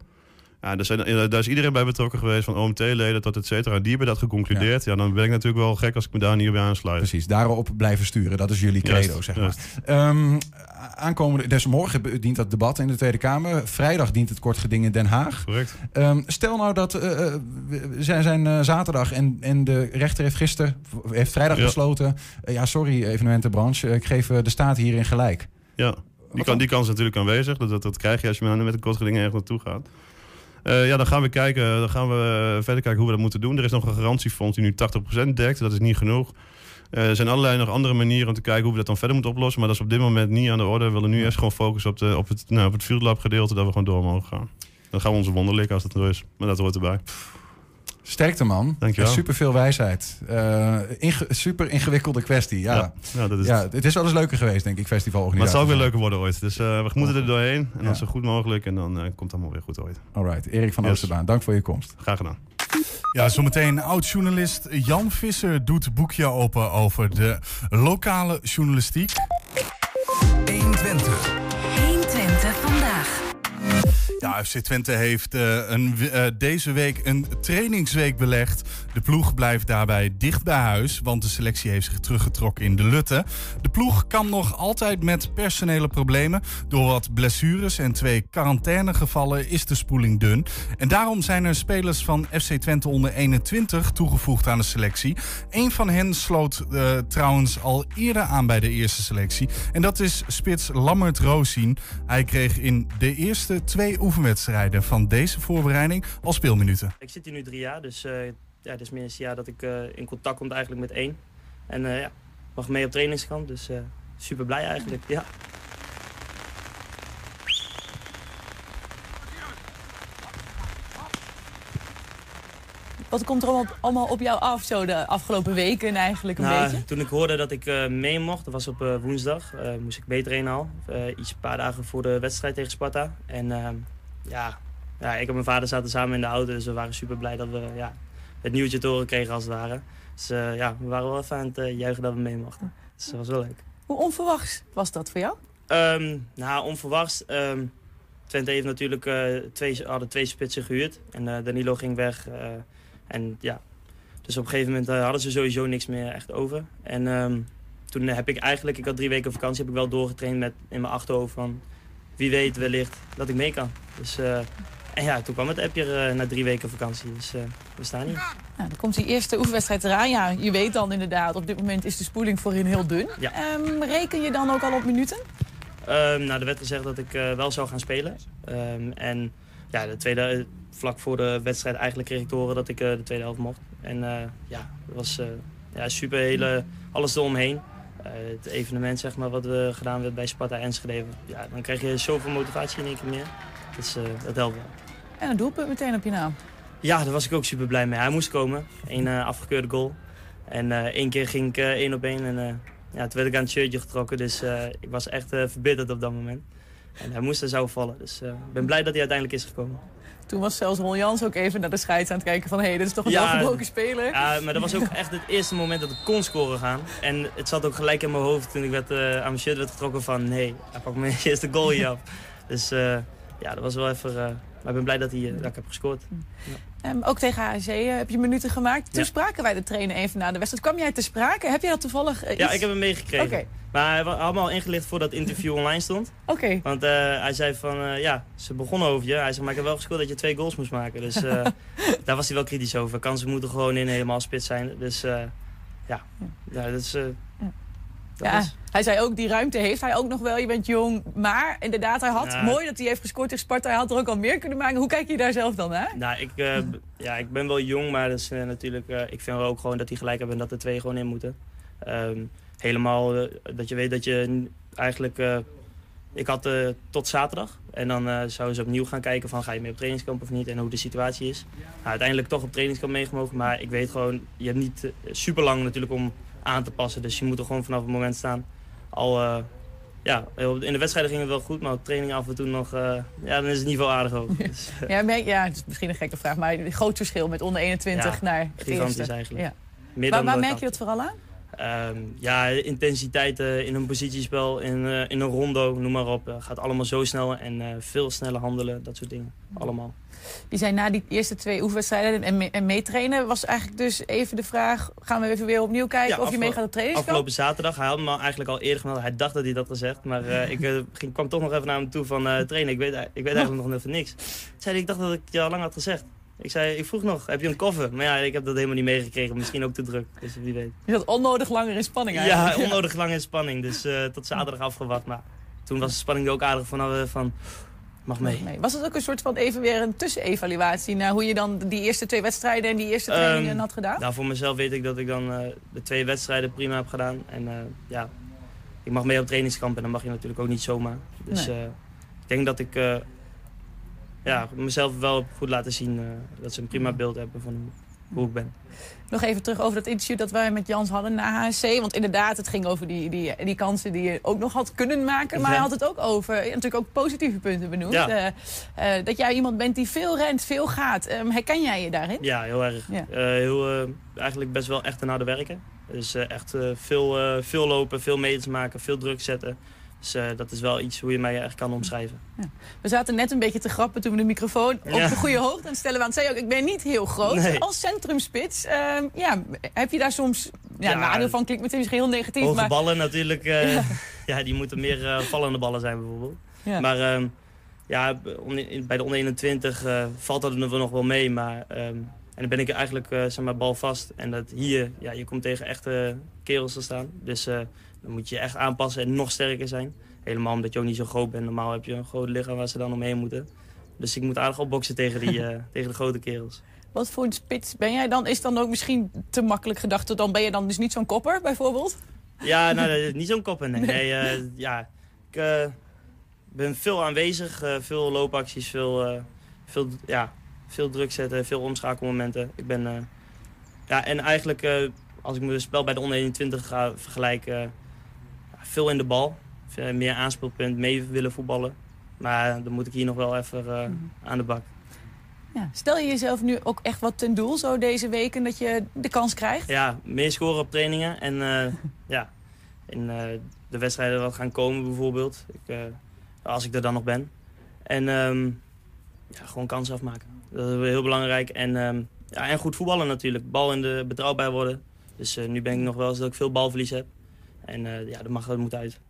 Ja, daar, zijn, daar is iedereen bij betrokken geweest, van OMT-leden tot et cetera. Die hebben dat geconcludeerd. Ja. dan ben ik natuurlijk wel gek als ik me daar niet bij aansluit. Precies, daarop blijven sturen. Dat is jullie credo, zeg maar. Ehm, aankomende, dus morgen dient dat debat in de Tweede Kamer. Vrijdag dient het kort geding in Den Haag. Correct. Ehm, stel nou dat we zijn, zijn eh, zaterdag en, en de rechter heeft gisteren, heeft vrijdag Ja. besloten. ja, sorry, evenementenbranche, ik geef de staat hierin gelijk. Ja, die, kan, die kans is natuurlijk aanwezig. Dat, dat, dat krijg je als je met met een kort geding ergens naartoe gaat. Eh, ja, dan gaan we kijken. Dan gaan we eh, verder kijken hoe we dat moeten doen. Er is nog een garantiefonds die nu 80% dekt. Dat is niet genoeg. Eh, er zijn allerlei nog andere manieren om te kijken hoe we dat dan verder moeten oplossen. Maar dat is op dit moment niet aan de orde. We willen nu eerst gewoon focussen op, de, op, het, nou, op het Field Lab gedeelte. Dat we gewoon door mogen gaan. Dan gaan we onze wonder likken als dat er is. Maar dat hoort erbij. Sterkte man. Dankjewel. Super veel wijsheid. Eh, inge- super ingewikkelde kwestie. Ja. Ja, ja, dat is ja, het. het is wel eens leuker geweest, denk ik, Maar festivalorganisatie. het zal ook weer leuker worden ooit. Dus eh, we moeten er doorheen. En Ja. dan zo goed mogelijk. En dan eh, komt het allemaal weer goed ooit. Alright, Erik van Yes. Oosterbaan, dank voor je komst. Graag gedaan. Ja, zometeen oud-journalist Jan Visser doet boekje open over de lokale journalistiek. 120. 120 vandaag. Ja, FC Twente heeft eh, een, eh, deze week een trainingsweek belegd. De ploeg blijft daarbij dicht bij huis, want de selectie heeft zich teruggetrokken in de Lutte. De ploeg kan nog altijd met personele problemen. Door wat blessures en twee quarantainegevallen is de spoeling dun. En daarom zijn er spelers van FC Twente onder 21 toegevoegd aan de selectie. Een van hen sloot eh, trouwens al eerder aan bij de eerste selectie. En dat is spits Lammert Roosien. Hij kreeg in de eerste twee oefenwedstrijden van deze voorbereiding al speelminuten. Ik zit hier nu drie jaar, dus eh, ja, dit is eerste jaar dat ik eh, in contact kom eigenlijk met één. En eh, ja, mag mee op trainingskamp, dus super blij eigenlijk. Ja. Wat komt er allemaal, allemaal op jou af zo de afgelopen weken eigenlijk een Nou, beetje? toen ik hoorde dat ik eh, mee mocht, dat was op eh, woensdag, eh, moest ik meetrainen al. Iets een paar dagen voor de wedstrijd tegen Sparta. En ehm, ja, ja, ik en mijn vader zaten samen in de auto, dus we waren super blij dat we ja, het nieuwtje te horen kregen als het ware. Dus ja, we waren wel even aan het juichen dat we mee mochten. Dus dat was wel leuk. Hoe onverwachts was dat voor jou? Ehm, nou, onverwachts. ehm, Twente heeft natuurlijk twee, hadden twee spitsen gehuurd. En Danilo ging weg. En ja, dus op een gegeven moment eh, hadden ze sowieso niks meer echt over. En ehm, toen heb ik eigenlijk, ik had drie weken vakantie, heb ik wel doorgetraind met in mijn achterhoofd van wie weet wellicht dat ik mee kan. Dus, eh, en ja, toen kwam het appje eh, na drie weken vakantie. Dus we staan hier. Nou, dan komt die eerste oefenwedstrijd eraan. Ja, je weet dan inderdaad, op dit moment is de spoeling voorin heel dun. Ja. Ehm, reken je dan ook al op minuten? Ehm, nou, er werd gezegd dat ik wel zou gaan spelen. En ja, de tweede, vlak voor de wedstrijd eigenlijk kreeg ik te horen dat ik eh, de tweede helft mocht. En eh, ja, dat was eh, ja, super, hele, alles eromheen. Het evenement zeg maar, wat we gedaan werd bij Sparta Enschede. Ja, dan krijg je zoveel motivatie in één keer meer. Dus dat helpt wel. En een doelpunt meteen op je naam. Ja, daar was ik ook super blij mee. Hij moest komen. Eén afgekeurde goal. En één keer ging ik één op één. En ja, toen werd ik aan het shirtje getrokken. Dus ik was echt verbitterd op dat moment. En hij moest er zo vallen. Dus ik ben blij dat hij uiteindelijk is gekomen. Toen was zelfs Ron Jans ook even naar de scheids aan het kijken van... hé, hey, dit is toch een Ja, welgebroken speler? Ja, maar dat was ook echt het eerste moment dat ik kon scoren gaan. En het zat ook gelijk in mijn hoofd toen ik werd, eh, aan mijn shirt werd getrokken van... nee, hij pakt mijn eerste goal hier af. Dus eh, ja, dat was wel even... eh, maar ik ben blij dat, hij, dat ik heb gescoord. Ja. Ehm, ook tegen HSC eh, heb je minuten gemaakt. Toen Ja. spraken wij de trainer even na de wedstrijd. Kwam jij te sprake? Heb jij dat toevallig eh, Ja, ik heb hem meegekregen. Maar hij wa- had me al ingelicht voordat het interview online stond. Oké. Want eh, hij zei van, ja, ze begonnen over je. Hij zei, maar ik heb wel gescoord dat je twee goals moest maken. Dus daar was hij wel kritisch over. Kansen moeten gewoon in helemaal spits zijn. Dus ja, ja dat is... Dat Ja, is- hij zei ook, die ruimte heeft hij ook nog wel. Je bent jong, maar inderdaad, hij had Ja. mooi dat hij heeft gescoord tegen Sparta. Hij had er ook al meer kunnen maken. Hoe kijk je daar zelf dan naar? Nou, ik, eh, ja, ik ben wel jong, maar dat is, eh, natuurlijk, eh, ik vind wel ook gewoon dat hij gelijk hebben en dat er twee gewoon in moeten. Ehm, helemaal dat je weet dat je eigenlijk... eh, ik had eh, tot zaterdag en dan eh, zouden ze opnieuw gaan kijken van ga je mee op trainingskamp of niet en hoe de situatie is. Nou, uiteindelijk toch op trainingskamp meegemogen, maar ik weet gewoon, je hebt niet super lang natuurlijk om aan te passen. Dus je moet er gewoon vanaf het moment staan. Al, eh, ja, in de wedstrijden ging het wel goed, maar op training af en toe nog, eh, ja, dan is het niveau aardig ook. Dus, eh, Ja, ja, het is misschien een gekke vraag, maar een groot verschil met onder 21 Ja, naar het gigantisch eerste. eigenlijk. Ja. Meer Waar, merk je dat vooral aan? Ehm, ja, intensiteit in een positiespel, in, in een rondo, noem maar op. Gaat allemaal zo snel en veel sneller handelen, dat soort dingen. Allemaal. Die zijn na die eerste twee oefenwedstrijden en, en meetrainen, was eigenlijk dus even de vraag: gaan we even weer opnieuw kijken Ja, of je afgelo- trainingskamp? op trainingskamp? Afgelopen zaterdag, hij had me eigenlijk al eerder gemeld. Hij dacht dat hij dat had gezegd, maar eh, ik eh, ging, kwam toch nog even naar hem toe van eh, trainen. Ik weet, ik weet eigenlijk nog even niks. Zei hij, ik dacht dat ik je al lang had gezegd. Ik zei, ik vroeg nog, heb je een koffer? Maar ja, ik heb dat helemaal niet meegekregen. Misschien ook te druk, dus wie weet. Je zat onnodig langer in spanning Ja, eigenlijk. onnodig lang in spanning. Dus tot zaterdag afgewacht. Maar toen was de spanning ook aardig van, van mag mee. Was het ook een soort van even weer een tussenevaluatie naar hoe je dan die eerste twee wedstrijden en die eerste trainingen Ehm, had gedaan? Nou, voor mezelf weet ik dat ik dan eh, de twee wedstrijden prima heb gedaan. En eh, ja, ik mag mee op trainingskamp en dan mag je natuurlijk ook niet zomaar. Dus Nee. eh, ik denk dat ik ja, mezelf wel goed laten zien dat ze een prima beeld hebben van hoe ik ben. Nog even terug over dat interview dat wij met Jans hadden na HSC. Want inderdaad, het ging over die, die, die kansen die je ook nog had kunnen maken. Maar hij had het ook over, natuurlijk ook positieve punten benoemd. Ja. Eh, eh, dat jij iemand bent die veel rent, veel gaat. Ehm, herken jij je daarin? Ja, heel erg. Ja. Eh, heel, eigenlijk best wel echt een harde werken. Dus echt veel, veel lopen, veel meters maken, veel druk zetten. Dus eh, dat is wel iets hoe je mij echt kan omschrijven. We zaten net een beetje te grappen toen we de microfoon op Ja. de goede hoogte aan stellen waren. Zei ook, ik ben niet heel groot. Nee. Als centrumspits, ehm, ja, heb je daar soms... Ja, Ja. nadeel van klinkt meteen misschien heel negatief. Hoge maar, ballen natuurlijk, eh, Ja. ja. die moeten meer eh, vallende ballen zijn bijvoorbeeld. Ja. Maar ehm, ja, bij de onder 21 eh, valt dat er nog wel mee. Maar, ehm, en dan ben ik eigenlijk zeg maar, balvast. En dat hier, ja, je komt tegen echte kerels te staan. Dus dan moet je echt aanpassen en nog sterker zijn. Helemaal omdat je ook niet zo groot bent. Normaal heb je een groot lichaam waar ze dan omheen moeten. Dus ik moet aardig opboksen tegen, die, eh, tegen de grote kerels. Wat voor een spits ben jij dan? Is dan ook misschien te makkelijk gedacht? Dan ben je dan dus niet zo'n kopper, bijvoorbeeld? Ja, nou, niet zo'n koppen. Nee, nee eh, ja. Ik eh, ben veel aanwezig, veel loopacties, veel, veel, ja, veel druk zetten, veel omschakelmomenten. Ik ben, ja, en eigenlijk, als ik mijn spel bij de onder 21 ga vergelijken, veel in de bal. Meer aanspeelpunt, mee willen voetballen. Maar dan moet ik hier nog wel even eh, aan de bak. Ja. Stel je jezelf nu ook echt wat ten doel, zo deze weken, dat je de kans krijgt? Ja, meer scoren op trainingen. En eh, ja, in eh, de wedstrijden wat gaan komen bijvoorbeeld. Ik, als ik er dan nog ben. En ehm, ja, gewoon kansen afmaken. Dat is heel belangrijk. En, ehm, ja, en goed voetballen natuurlijk. Bal in de betrouwbaar worden. Dus nu ben ik nog wel eens dat ik veel balverlies heb. En eh, ja, dat, mag, dat moet uit.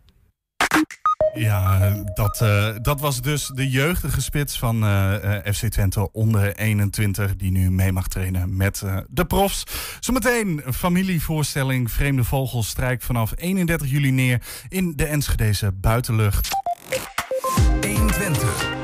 Ja, dat, eh, dat was dus de jeugdige spits van eh, eh, FC Twente onder 21... die nu mee mag trainen met eh, de profs. Zometeen een familievoorstelling Vreemde Vogels strijkt vanaf 31 juli neer... in de Enschedese buitenlucht. 120. 120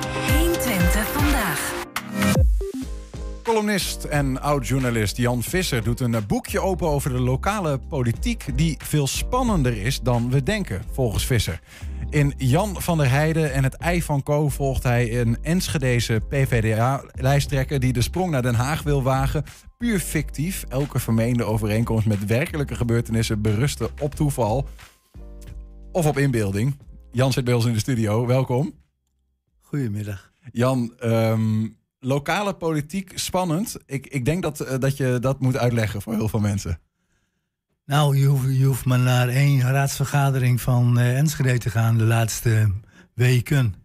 Columnist en oud-journalist Jan Visser doet een boekje open over de lokale politiek die veel spannender is dan we denken, volgens Visser. In Jan van der Heijden en het Ei van Co volgt hij een Enschedese PvdA-lijsttrekker die de sprong naar Den Haag wil wagen. Puur fictief. Elke vermeende overeenkomst met werkelijke gebeurtenissen berusten op toeval of op inbeelding. Jan zit bij ons in de studio. Welkom. Goedemiddag. Jan, ehm, lokale politiek spannend. Ik, ik denk dat, eh, dat je dat moet uitleggen voor heel veel mensen. Nou, je hoeft, je hoeft maar naar één raadsvergadering van eh, Enschede te gaan de laatste weken.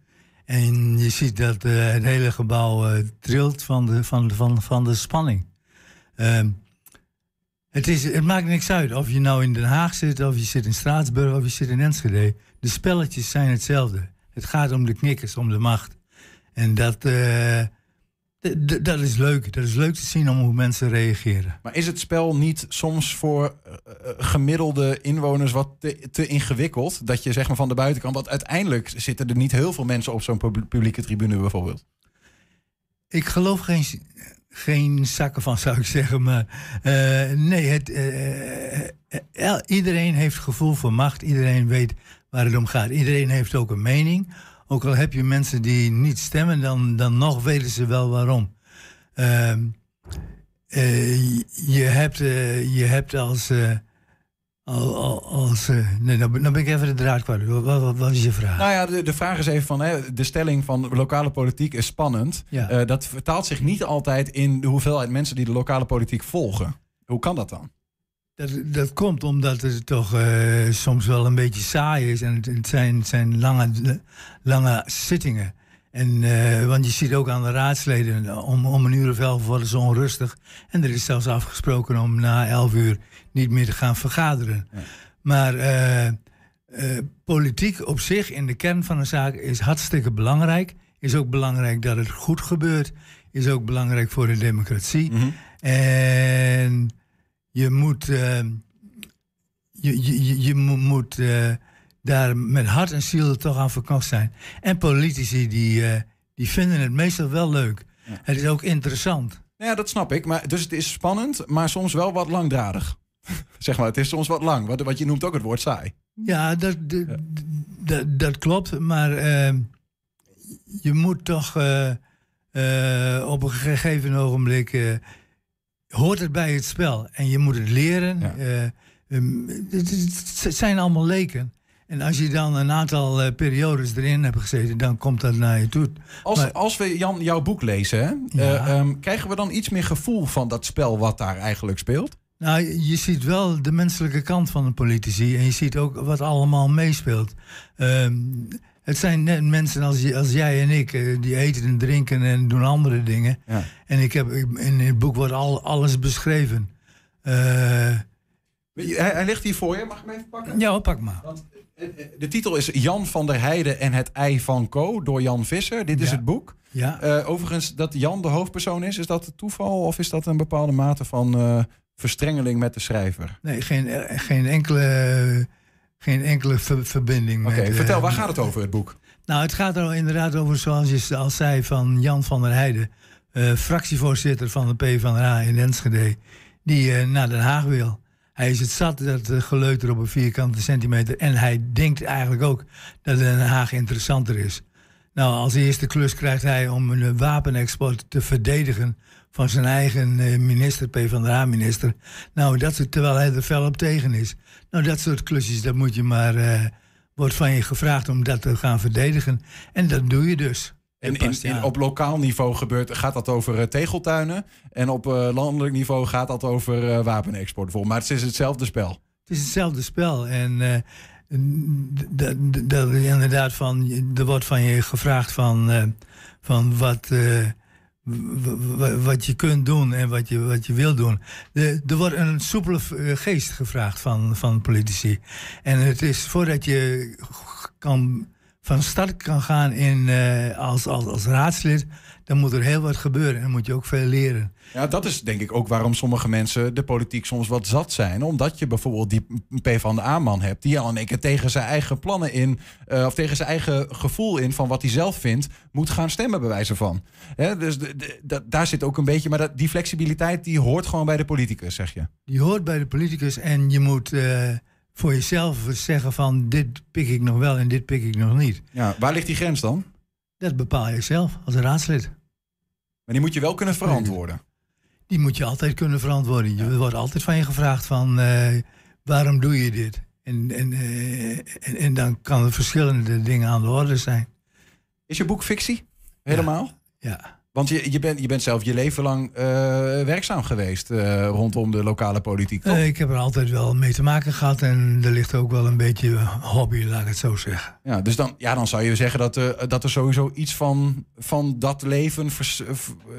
En je ziet dat eh, het hele gebouw trilt van de, van, van, van de spanning. Ehm, het, is, het maakt niks uit of je nou in Den Haag zit, of je zit in Straatsburg, of je zit in Enschede. De spelletjes zijn hetzelfde. Het gaat om de knikkers, om de macht. En dat, dat is leuk. Dat is leuk te zien om hoe mensen reageren. Maar is het spel niet soms voor eh, eh, gemiddelde inwoners wat te, te ingewikkeld? Dat je zeg maar van de buitenkant... Want uiteindelijk zitten er niet heel veel mensen op zo'n pub- publieke tribune bijvoorbeeld. Ik geloof geen, geen zakken van, zou ik zeggen. Maar eh, nee, het, iedereen heeft gevoel voor macht. Iedereen weet waar het om gaat. Iedereen heeft ook een mening. Ook al heb je mensen die niet stemmen, dan, dan nog weten ze wel waarom. Ehm, eh, je- hebt, eh, je hebt als... eh, al- al- als nee, nou, ben- nou ben ik even de draad kwijt. Wat, wat, wat was je vraag? Nou ja, de, de vraag is even van... Hè, de stelling van lokale politiek is spannend. Ja. Dat vertaalt zich niet altijd in de hoeveelheid mensen... die de lokale politiek volgen. Hoe kan dat dan? Dat, dat komt omdat het toch eh, soms wel een beetje saai is. En het, het zijn, het zijn lange, lange zittingen. En, eh, want je ziet ook aan de raadsleden, om, om een uur of elf worden ze onrustig. En er is zelfs afgesproken om na elf uur niet meer te gaan vergaderen. Maar eh, politiek op zich, in de kern van de zaak, is hartstikke belangrijk. Is ook belangrijk dat het goed gebeurt. Is ook belangrijk voor de democratie. En je moet, eh, je, je, je, je mo- moet eh, daar met hart en ziel toch aan verkocht zijn. En politici die, eh, die vinden het meestal wel leuk. Het is ook interessant. Ja, dat snap ik. Maar, dus het is spannend, maar soms wel wat langdradig. zeg maar, het is soms wat lang. Wat, wat je noemt ook het woord saai. Ja, dat, dat, dat, dat klopt. Maar eh, je moet toch op een gegeven ogenblik. Hoort het bij het spel. En je moet het leren. Eh, ehm, het, het- het zijn allemaal leken. En als je dan een aantal eh, periodes erin hebt gezeten, dan komt dat naar je toe. Als, Maar- als we Jan jouw boek lezen, hè, eh, ehm, krijgen we dan iets meer gevoel van dat spel wat daar eigenlijk speelt? Nou, je je ziet wel de menselijke kant van de politici. En je ziet ook wat allemaal meespeelt. Ehm, het zijn net mensen als, als jij en ik, eh, die eten en drinken en doen andere dingen. Ja. En ik heb, in het boek wordt al, alles beschreven. Eh, Hij, hij ligt hier voor je, mag ik hem even pakken? ja, pak maar. De titel is Jan van der Heijden en het ei van Co. door Jan Visser. Dit is Ja. het boek. Ja. Eh, overigens, dat Jan de hoofdpersoon is, is dat toeval of is dat een bepaalde mate van eh, verstrengeling met de schrijver? Nee, geen, eh, geen enkele, geen enkele ver- verbinding. Met, eh, vertel, waar gaat het over, het boek? Nou, het gaat er inderdaad over, zoals je al zei, van Jan van der Heijden, eh, fractievoorzitter van de PvdA in Enschede, die eh, naar Den Haag wil. Hij is het zat, dat geleuter op een vierkante centimeter. En hij denkt eigenlijk ook dat Den Haag interessanter is. Nou, als eerste klus krijgt hij om een wapenexport te verdedigen van zijn eigen minister, PvdA-minister. Nou, dat terwijl hij er fel op tegen is. Nou, dat soort klusjes, dat moet je maar... eh, wordt van je gevraagd om dat te gaan verdedigen. En dat doe je dus. En in, in- op lokaal niveau gebeurt, gaat dat over eh, tegeltuinen. En op eh, landelijk niveau gaat dat over eh, wapenexport. Maar het is hetzelfde spel. Het is hetzelfde spel. En dat inderdaad van, er wordt van je gevraagd van, van wat, wat je kunt doen en wat je, wat je wil doen. Er wordt een soepele eh, geest gevraagd van, van politici. En het is voordat je kan, van start kan gaan in, eh, als, als, als raadslid, dan moet er heel wat gebeuren en dan moet je ook veel leren. Ja, dat is denk ik ook waarom sommige mensen de politiek soms wat zat zijn. Omdat je bijvoorbeeld die PvdA-man hebt... die al in één keer tegen zijn eigen plannen in... eh, of tegen zijn eigen gevoel in van wat hij zelf vindt... moet gaan stemmen bij wijze van. Hè, dus de, de- daar zit ook een beetje... maar dat, die flexibiliteit die hoort gewoon bij de politicus, zeg je. Die hoort bij de politicus en je moet eh, voor jezelf zeggen van dit pik ik nog wel en dit pik ik nog niet. Ja, waar ligt die grens dan? Dat bepaal je zelf als raadslid. Maar die moet je wel kunnen verantwoorden. Die moet je altijd kunnen verantwoorden. Je wordt altijd van je gevraagd van eh, waarom doe je dit? En, en, eh, en, en dan kan er verschillende dingen aan de orde zijn. Is je boek fictie? Helemaal? Ja. Want je, je, bent, je bent zelf je leven lang eh, werkzaam geweest eh, rondom de lokale politiek. Eh, ik heb er altijd wel mee te maken gehad en er ligt ook wel een beetje hobby, laat ik het zo zeggen. Ja, dus dan, ja, dan zou je zeggen dat, er dat er sowieso iets van, van dat leven vers-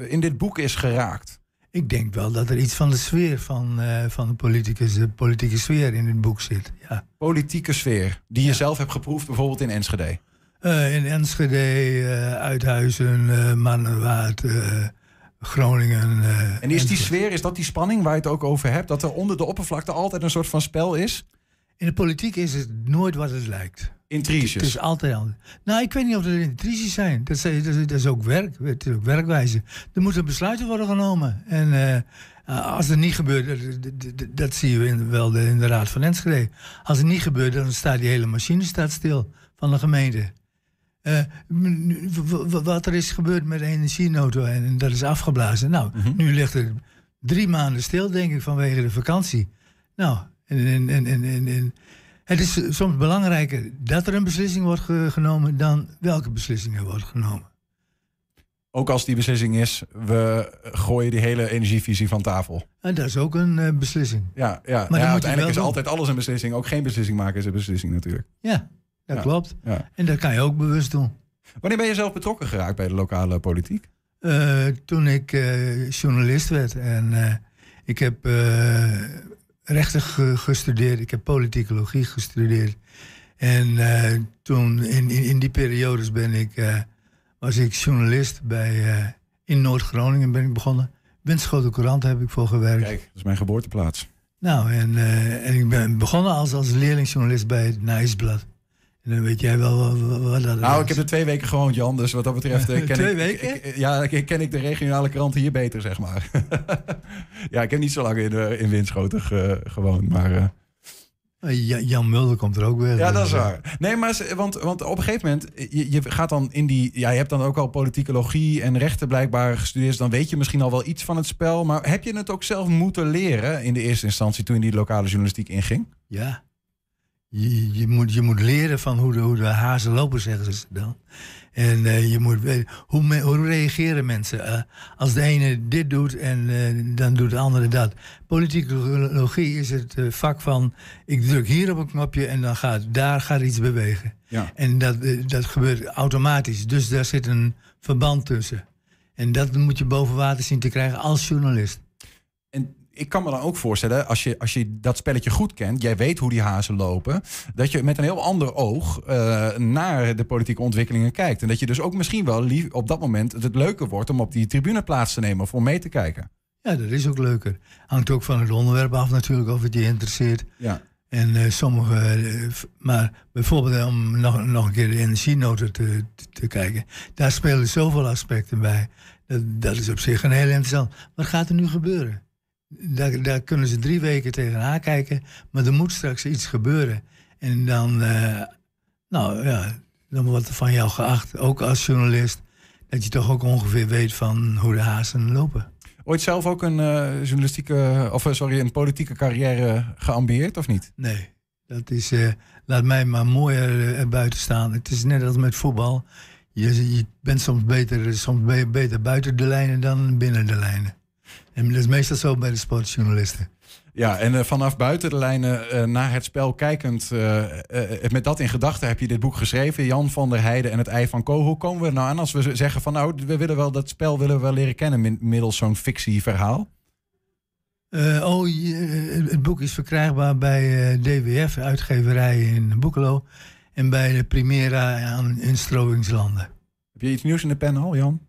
in dit boek is geraakt. Ik denk wel dat er iets van de sfeer van, van de, politicus, de politieke sfeer in het boek zit. Ja. Politieke sfeer, die je zelf hebt geproefd bijvoorbeeld in Enschede. Eh, in Enschede, eh, Uithuizen, Mannerwaard, eh, Groningen. En is die sfeer, is dat die spanning waar je het ook over hebt? Dat er onder de oppervlakte altijd een soort van spel is? In de politiek is het nooit wat het lijkt. Intriges. Het is altijd anders. Nou, ik weet niet of er intriges zijn. Dat is, dat is, dat is ook werk. Het is ook werkwijze. Er moeten besluiten worden genomen. En als het niet gebeurt, dat, dat- dat- dat zie je in, wel de, in de Raad van Enschede. Als het niet gebeurt, dan staat die hele machine staat stil van de gemeente. Eh, wat er is gebeurd met de energienauto en, en dat is afgeblazen. Nou, nu ligt het drie maanden stil, denk ik, vanwege de vakantie. Nou, en, en, en, en, en- en het is soms belangrijker dat er een beslissing wordt ge- genomen dan welke beslissing er wordt genomen. Ook als die beslissing is, we gooien die hele energievisie van tafel. En dat is ook een eh, beslissing. Ja, ja. je uiteindelijk is doen. altijd alles een beslissing. Ook geen beslissing maken is een beslissing natuurlijk. Ja, dat Ja. klopt. Ja. En dat kan je ook bewust doen. Wanneer ben je zelf betrokken geraakt bij de lokale politiek? Eh, toen ik eh, journalist werd en eh, ik heb rechten ge- gestudeerd, ik heb politicologie gestudeerd. En toen, in, in, in die periodes ben ik, was ik journalist bij, in Noord-Groningen ben ik begonnen. Winschoten Courant heb ik voor gewerkt. Kijk, dat is mijn geboorteplaats. Nou, en, en ik ben begonnen als, als leerlingjournalist bij het Nijsblad. En dan weet jij wel wat, dat Nou, is. ik heb er twee weken gewoond, Jan. Dus wat dat betreft eh, ken Twee ik, weken? ik- ja, ken ik de regionale krant hier beter, zeg maar. ja, ik heb niet zo lang in, eh, in Winschoten ge- gewoond, maar... eh, Ja- Jan Mulder komt er ook weer. Ja, dat is waar. Nee, maar want, want op een gegeven moment, je, je gaat dan in die. Ja, je hebt dan ook al politicologie en rechten blijkbaar gestudeerd. Dus dan weet je misschien al wel iets van het spel. Maar heb je het ook zelf moeten leren in de eerste instantie toen je die lokale journalistiek inging? Ja. Je, je, moet, je moet leren van hoe de, hoe de hazen lopen, zeggen ze dan. En eh, je moet weten, hoe, hoe reageren mensen? Eh, als de ene dit doet en eh, dan doet de andere dat. Politicologie is het vak van, ik druk hier op een knopje en dan gaat daar gaat iets bewegen. Ja. En dat, dat gebeurt automatisch. Dus daar zit een verband tussen. En dat moet je boven water zien te krijgen als journalist. Ik kan me dan ook voorstellen, als je, als je dat spelletje goed kent, jij weet hoe die hazen lopen, dat je met een heel ander oog eh, naar de politieke ontwikkelingen kijkt. En dat je dus ook misschien wel lief, op dat moment het leuker wordt om op die tribune plaats te nemen of om mee te kijken. Ja, dat is ook leuker. Hangt ook van het onderwerp af natuurlijk, of het je interesseert. Ja. En eh, sommige, eh, maar bijvoorbeeld om nog, nog een keer de energienoten te, te, te kijken. Daar spelen zoveel aspecten bij. Dat, dat is op zich een heel interessant. Wat gaat er nu gebeuren? Daar, daar kunnen ze drie weken tegenaan kijken, maar er moet straks iets gebeuren. En dan, eh, nou ja, dan wordt er van jou geacht, ook als journalist, dat je toch ook ongeveer weet van hoe de hazen lopen. Ooit zelf ook een eh, journalistieke, of eh, sorry, een politieke carrière geambieerd of niet? Nee, dat is, laat mij maar mooier eh, erbuiten staan. Het is net als met voetbal. Je, je bent soms beter, soms beter buiten de lijnen dan binnen de lijnen. En dat is meestal zo bij de sportjournalisten. Ja, en eh, vanaf buiten de lijnen eh, naar het spel kijkend, eh, met dat in gedachten heb je dit boek geschreven, Jan van der Heijden en het Ei van Ko. Hoe komen we er nou aan als we zeggen van nou, we willen wel dat spel willen we wel leren kennen middels zo'n fictieverhaal? Oh, het boek is verkrijgbaar bij DWF, uitgeverij in Boekelo. En bij de Primera aan, in. Heb je iets nieuws in de pen al, Jan?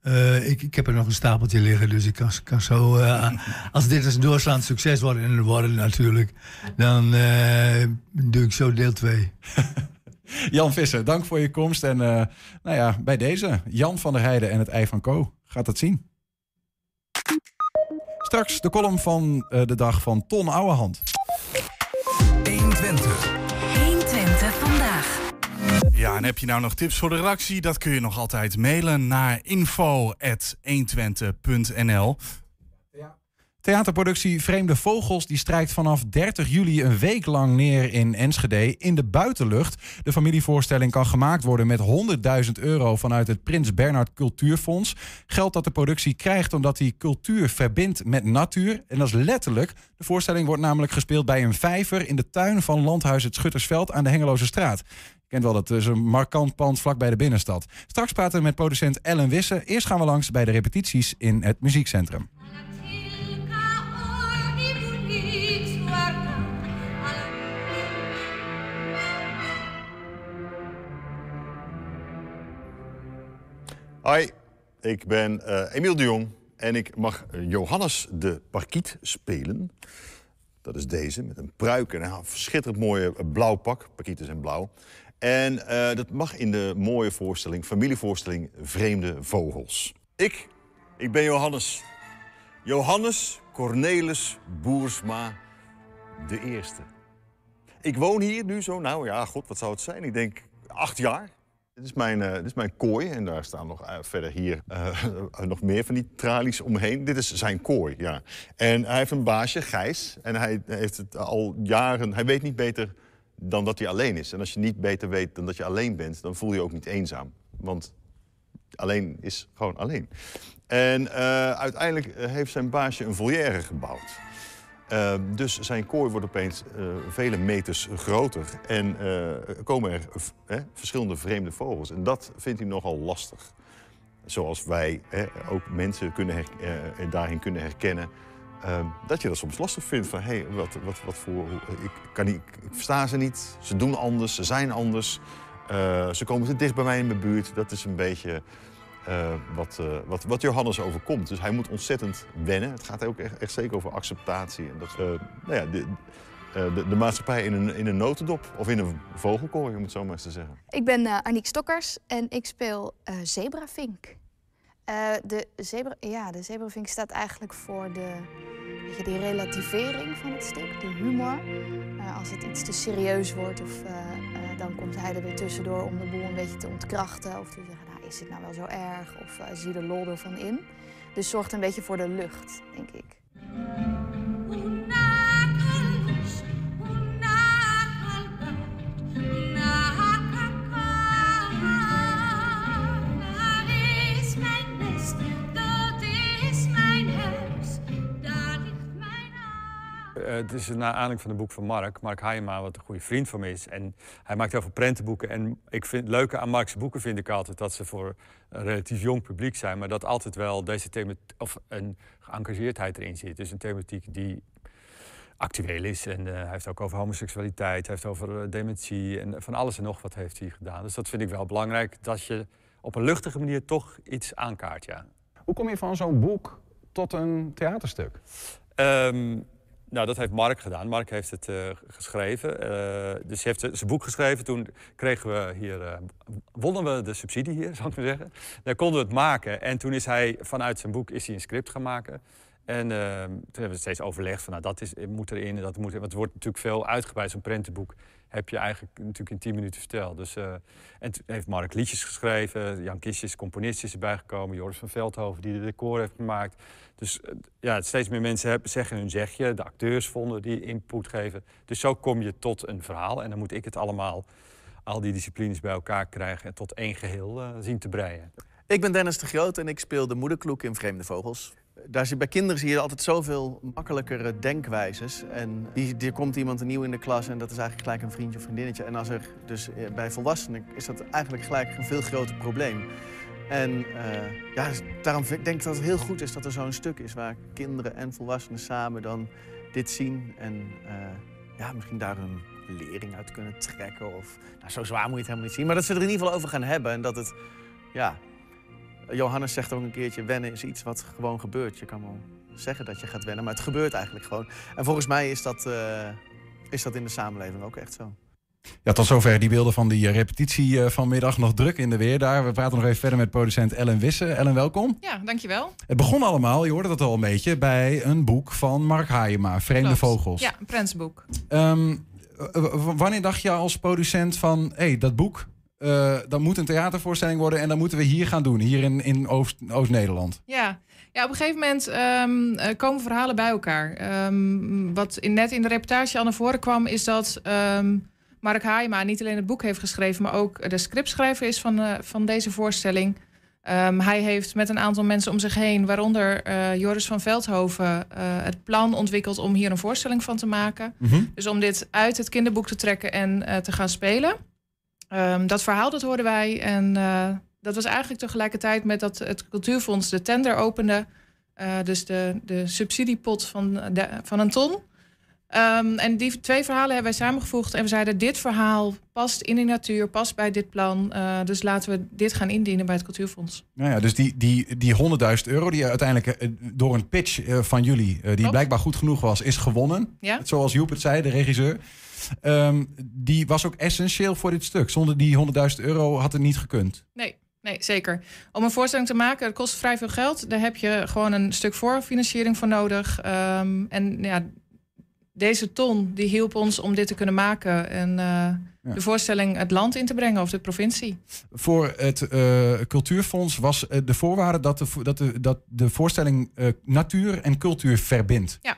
Eh, ik, ik heb er nog een stapeltje liggen, dus ik kan, kan zo... eh, als dit een doorslaand succes wordt, en het natuurlijk... dan eh, doe ik zo deel 2. Jan Visser, dank voor je komst. En eh, nou ja, bij deze, Jan van der Heijden en het Ei van Ko. Gaat dat zien. Straks de column van eh, de dag van Ton Ouwehand. 120. 120 vandaag. Ja, en heb je nou nog tips voor de redactie? Dat kun je nog altijd mailen naar info.120.nl. Theaterproductie Vreemde Vogels die strijkt vanaf 30 juli een week lang neer in Enschede in de buitenlucht. De familievoorstelling kan gemaakt worden met 100.000 euro vanuit het Prins Bernhard Cultuurfonds. Geld dat de productie krijgt omdat hij cultuur verbindt met natuur. En dat is letterlijk. De voorstelling wordt namelijk gespeeld bij een vijver in de tuin van Landhuis het Schuttersveld aan de Hengeloze straat. Kent wel dat is een markant pand vlak bij de binnenstad. Straks praten we met producent Ellen Wisse. Eerst gaan we langs bij de repetities in het muziekcentrum. Hoi, Ik ben eh, Emiel de Jong en ik mag Johannes de Parkiet spelen. Dat is deze, met een pruik en een verschitterend mooie blauw pak. Parkieten zijn blauw. En eh, dat mag in de mooie voorstelling, familievoorstelling Vreemde Vogels. Ik, ik ben Johannes. Johannes Cornelis Boersma de Eerste. Ik woon hier nu zo, nou ja, god, wat zou het zijn? Ik denk acht jaar. Dit is mijn, eh, dit is mijn kooi en daar staan nog eh, verder hier nog meer van die tralies omheen. Dit is zijn kooi, ja. En hij heeft een baasje, Gijs. En hij heeft het al jaren... Hij weet niet beter dan dat hij alleen is. En als je niet beter weet dan dat je alleen bent... dan voel je je ook niet eenzaam. Want alleen is gewoon alleen. En uiteindelijk heeft zijn baasje een volière gebouwd. Uh, dus zijn kooi wordt opeens uh, vele meters groter. En komen er verschillende vreemde vogels. En dat vindt hij nogal lastig. Zoals wij ook mensen kunnen daarin kunnen herkennen. Ehm, dat je dat soms lastig vindt. Van, hé, hey, wat, wat, wat voor... Ik, kan niet, ik versta ze niet. Ze doen anders. Ze zijn anders. ze komen te dicht bij mij in mijn buurt. Dat is een beetje... Uh, wat, uh, wat, wat, Johannes overkomt. Dus hij moet ontzettend wennen. Het gaat ook echt, echt zeker over acceptatie. En dat, nou ja, de, de, de, maatschappij in een, in een notendop of in een vogelkooi, om het zo maar eens te zeggen. Ik ben Aniek Stokkers en ik speel Zebravink. de, zebra, ja, de zebravink staat eigenlijk voor de, weet je, die relativering van het stuk, de humor. als het iets te serieus wordt, of, dan komt hij er weer tussendoor om de boel een beetje te ontkrachten. Of te zeggen, is dit nou wel zo erg? Of zie de lol ervan in? Dus zorgt een beetje voor de lucht, denk ik. Het is naar aanleiding van het boek van Mark, Mark Heijma, wat een goede vriend van me is. En hij maakt heel veel prentenboeken. En ik vind, het leuke aan Mark's boeken vind ik altijd dat ze voor een relatief jong publiek zijn, maar dat altijd wel deze thema of een geëngageerdheid erin zit. Dus een thematiek die actueel is. En uh, hij heeft ook over homoseksualiteit, hij heeft over uh, dementie en van alles en nog wat heeft hij gedaan. Dus dat vind ik wel belangrijk, dat je op een luchtige manier toch iets aankaart, ja. Hoe kom je van zo'n boek tot een theaterstuk? Um, nou, dat heeft Mark gedaan. Mark heeft het uh, geschreven. Uh, dus hij heeft zijn boek geschreven. Toen kregen we hier, uh, wonnen we de subsidie hier, zal ik maar zeggen. Dan konden we het maken. En toen is hij vanuit zijn boek is hij een script gaan maken. En toen hebben we steeds overlegd van, nou, dat is, moet erin dat moet erin. Want het wordt natuurlijk veel uitgebreid, zo'n prentenboek heb je eigenlijk natuurlijk in tien minuten verteld. Dus, uh, en toen heeft Mark liedjes geschreven, Jan Kistjes, componist is erbij gekomen, Joris van Veldhoven die de decor heeft gemaakt. Dus uh, ja, steeds meer mensen hebben, zeggen hun zegje, de acteurs vonden die input geven. Dus zo kom je tot een verhaal en dan moet ik het allemaal, al die disciplines bij elkaar krijgen en tot één geheel uh, zien te breien. Ik ben Dennis de Groot en ik speel de moederkloek in Vreemde Vogels daar zie, bij kinderen zie je altijd zoveel makkelijkere denkwijzes. En die, komt iemand nieuw in de klas en dat is eigenlijk gelijk een vriendje of vriendinnetje. En als er dus eh, bij volwassenen is dat eigenlijk gelijk een veel groter probleem. En uh, ja, daarom denk ik dat het heel goed is dat er zo'n stuk is waar kinderen en volwassenen samen dan dit zien. En uh, ja, misschien daar een lering uit kunnen trekken. Of, nou, zo zwaar moet je het helemaal niet zien. Maar dat ze er in ieder geval over gaan hebben. En dat het, ja, Johannes zegt ook een keertje, wennen is iets wat gewoon gebeurt. Je kan wel zeggen dat je gaat wennen, maar het gebeurt eigenlijk gewoon. En volgens mij is dat, uh, is dat in de samenleving ook echt zo. Ja, tot zover die beelden van die repetitie uh, vanmiddag. Nog druk in de weer daar. We praten nog even verder met producent Ellen Wisse. Ellen, welkom. Ja, dankjewel. Het begon allemaal, je hoorde dat al een beetje, bij een boek van Mark Haaiema, Vreemde Klopt. Vogels. Ja, een prentsboek. Um, wanneer dacht je als producent van, hé, hey, dat boek, uh, dat moet een theatervoorstelling worden en dat moeten we hier gaan doen, hier in, in Oost-Nederland. Oost ja. ja, op een gegeven moment um, komen verhalen bij elkaar. Um, wat in, net in de reportage al naar voren kwam, is dat Mark Haima niet alleen het boek heeft geschreven, maar ook de scriptschrijver is van, uh, van deze voorstelling. hij heeft met een aantal mensen om zich heen, waaronder uh, Joris van Veldhoven, het plan ontwikkeld om hier een voorstelling van te maken. Mm -hmm. Dus om dit uit het kinderboek te trekken en te gaan spelen. Um, dat verhaal dat hoorden wij. En uh, dat was eigenlijk tegelijkertijd met dat het Cultuurfonds de tender opende. Uh, dus de, de subsidiepot van, de, van een ton. Ehm, en die twee verhalen hebben wij samengevoegd. En we zeiden, dit verhaal past in de natuur, past bij dit plan. Eh, dus laten we dit gaan indienen bij het Cultuurfonds. Nou ja, dus die, die, die 100.000 euro die uiteindelijk eh, door een pitch eh, van jullie, die blijkbaar goed genoeg was, is gewonnen. Ja. Zoals Joep het zei, de regisseur. Ehm, die was ook essentieel voor dit stuk. Zonder die 100.000 euro had het niet gekund. Nee, nee, zeker. Om een voorstelling te maken, dat kost vrij veel geld. Daar heb je gewoon een stuk voorfinanciering voor nodig. Ehm, en ja, deze ton die hielp ons om dit te kunnen maken. En eh, de voorstelling het land in te brengen of de provincie. Voor het eh, Cultuurfonds was eh, de voorwaarde dat de, dat de, dat de voorstelling natuur en cultuur verbindt. Ja.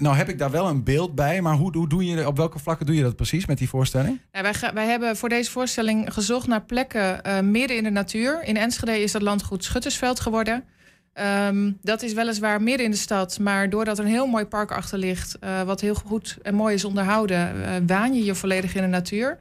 Nou heb ik daar wel een beeld bij, maar hoe, hoe doe je, op welke vlakken doe je dat precies met die voorstelling? Nou, wij, ga- wij hebben voor deze voorstelling gezocht naar plekken midden in de natuur. In Enschede is dat landgoed Schuttersveld geworden. Ehm, dat is weliswaar midden in de stad, maar doordat er een heel mooi park achter ligt, eh, wat heel goed en mooi is onderhouden, eh, waan je je volledig in de natuur.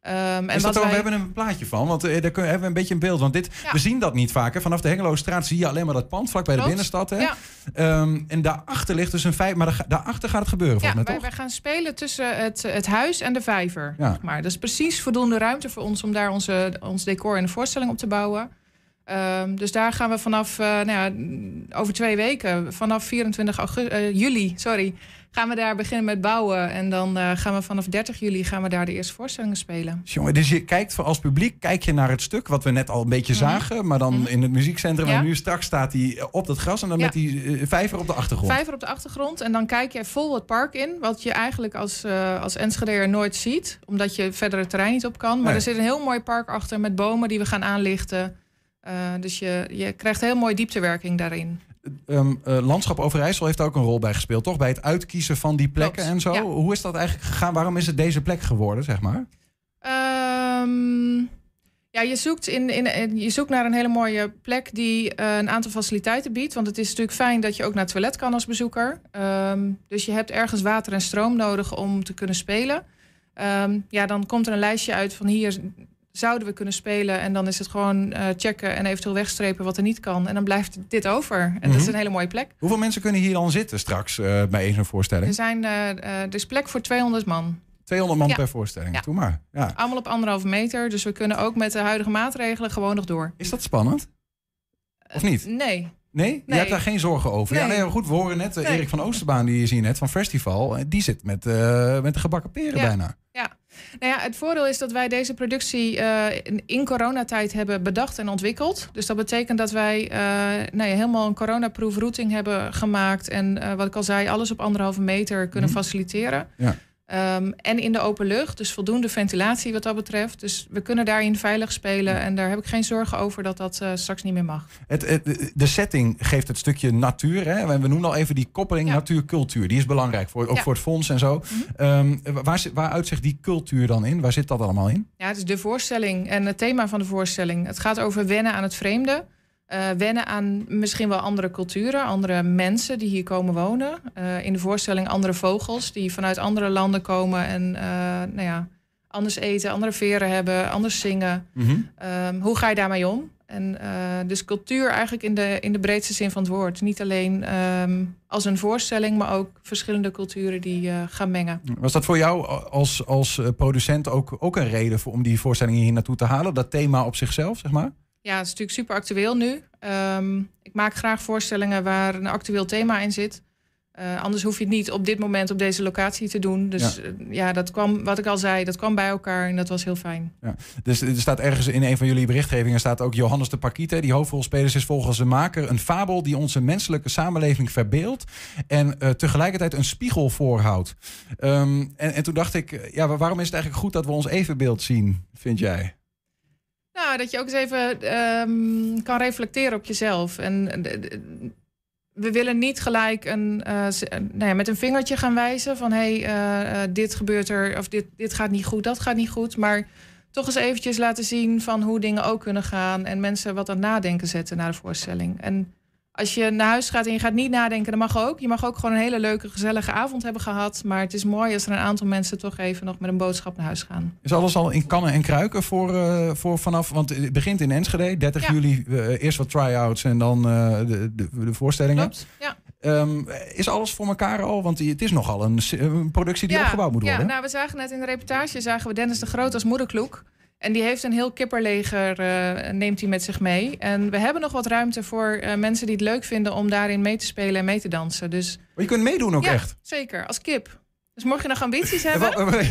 Ehm, en wat wij- We hebben een plaatje van, want eh, daar kun- hebben we een beetje een beeld. Want dit, Ja. we zien dat niet vaak. Hè. Vanaf de Hengelostraat zie je alleen maar dat pand vlak bij de binnenstad. Hè. Ja. Ehm, en daarachter ligt dus een vijf, maar daar- daarachter gaat het gebeuren Ja, mij wij, gaan spelen tussen het, het huis en de vijver. Ja. Zeg maar. Dat is precies voldoende ruimte voor ons om daar onze, ons decor en de voorstelling op te bouwen. Ehm, dus daar gaan we vanaf, eh, nou ja, over twee weken, vanaf 24 augustus, eh, juli, sorry, gaan we daar beginnen met bouwen. En dan eh, gaan we vanaf 30 juli gaan we daar de eerste voorstellingen spelen. Jongen, dus je kijkt voor- als publiek kijk je naar het stuk wat we net al een beetje zagen, maar dan in het muziekcentrum. Mhm. Ja. En nu straks staat hij op dat gras en dan Ja. met die vijver op de achtergrond. Vijver op de achtergrond en dan kijk je vol het park in. Wat je eigenlijk als, als Enschedeer nooit ziet. Omdat je verder het terrein niet op kan. Maar Nee. er zit een heel mooi park achter met bomen die we gaan aanlichten. Eh, dus je, je krijgt heel mooi dieptewerking daarin. Ehm, eh, Landschap Overijssel heeft daar ook een rol bij gespeeld, toch? Bij het uitkiezen van die plekken Klopt, en zo. ja. Hoe is dat eigenlijk gegaan? Waarom is het deze plek geworden, zeg maar? Ehm, ja, je zoekt, in, in, je zoekt naar een hele mooie plek die eh, een aantal faciliteiten biedt. Want het is natuurlijk fijn dat je ook naar het toilet kan als bezoeker. Ehm, dus je hebt ergens water en stroom nodig om te kunnen spelen. Ja, dan komt er een lijstje uit van hier zouden we kunnen spelen. En dan is het gewoon eh, checken en eventueel wegstrepen wat er niet kan. En dan blijft dit over. En dat is Mhm. een hele mooie plek. Hoeveel mensen kunnen hier dan zitten straks eh, bij één zo'n voorstelling? Er, zijn, er is plek voor 200 man. 200 man Ja. per voorstelling. Ja. Doe maar. Ja. Allemaal op anderhalve meter. Dus we kunnen ook met de huidige maatregelen gewoon nog door. Is dat spannend? Of niet? Nee. Nee? Je Nee. hebt daar geen zorgen over. Ja, Nee. nee, goed, we horen net Nee. Erik van Oosterbaan, die je ziet net van Festival. Die zit met, met de gebakken peren Ja. bijna. Nou ja, het voordeel is dat wij deze productie eh, in, in coronatijd hebben bedacht en ontwikkeld. Dus dat betekent dat wij eh, nou ja, helemaal een coronaproof routing hebben gemaakt. En eh, wat ik al zei, alles op anderhalve meter kunnen Mhm. faciliteren. Ja. Ehm, en in de open lucht, dus voldoende ventilatie wat dat betreft. Dus we kunnen daarin veilig spelen. En daar heb ik geen zorgen over dat dat eh, straks niet meer mag. Het, het- de setting geeft het stukje natuur. Hè? We noemen al even die koppeling natuur-cultuur. Die is belangrijk, voor, ook Ja. Mhm. voor het fonds en zo. Ehm, waar, waar uitzicht die cultuur dan in? Waar zit dat allemaal in? Ja, het is de voorstelling en het thema van de voorstelling. Het gaat over wennen aan het vreemde. Eh, wennen aan misschien wel andere culturen, andere mensen die hier komen wonen. Eh, in de voorstelling andere vogels die vanuit andere landen komen en eh, nou ja, anders eten, andere veren hebben, anders zingen. Mhm. Ehm, hoe ga je daarmee om? En dus cultuur eigenlijk in de, in de breedste zin van het woord. Niet alleen ehm, als een voorstelling, maar ook verschillende culturen die gaan mengen. Was dat voor jou als, als producent ook, ook een reden voor, om die voorstelling hier naartoe te halen? Dat thema op zichzelf, zeg maar? Ja, het is natuurlijk super actueel nu. Ehm, ik maak graag voorstellingen waar een actueel thema in zit. Eh, anders hoef je het niet op dit moment op deze locatie te doen. Dus Ja. ja, ja dat kwam, wat ik al zei, dat kwam bij elkaar en dat was heel fijn. Ja. Dus er staat ergens in een van jullie berichtgevingen staat ook Johannes de Parkite, die hoofdrolspeler is volgens de maker een fabel die onze menselijke samenleving verbeeldt en eh, tegelijkertijd een spiegel voorhoudt. Ehm, en, en toen dacht ik, eh, ja, wa- waarom is het eigenlijk goed dat we ons evenbeeld zien, vind jij? Nou, dat je ook eens even ehm, kan reflecteren op jezelf. En eh, we willen niet gelijk een, eh, nou ja, met een vingertje gaan wijzen van hé, hey, eh, dit gebeurt er, of dit, dit gaat niet goed, dat gaat niet goed. Maar toch eens eventjes laten zien van hoe dingen ook kunnen gaan. En mensen wat aan nadenken zetten naar de voorstelling. En als je naar huis gaat en je gaat niet nadenken, dan mag ook. Je mag ook gewoon een hele leuke, gezellige avond hebben gehad. Maar het is mooi als er een aantal mensen toch even nog met een boodschap naar huis gaan. Is alles al in kannen en kruiken voor, eh, voor vanaf, want het begint in Enschede, 30 Ja. juli, eh, eerst wat try-outs en dan eh, de, de, de voorstellingen. Klopt, ja. Ehm, is alles voor elkaar al? Want het is nogal een, een productie die opgebouwd moet worden. Ja, nou, we zagen net in de reportage zagen we Dennis de Groot als moederkloek. En die heeft een heel kipperleger, eh, neemt hij met zich mee. En we hebben nog wat ruimte voor eh, mensen die het leuk vinden om daarin mee te spelen en mee te dansen. Dus Maar je kunt meedoen ook ja, echt. zeker, als kip. Dus mocht je nog ambities hebben.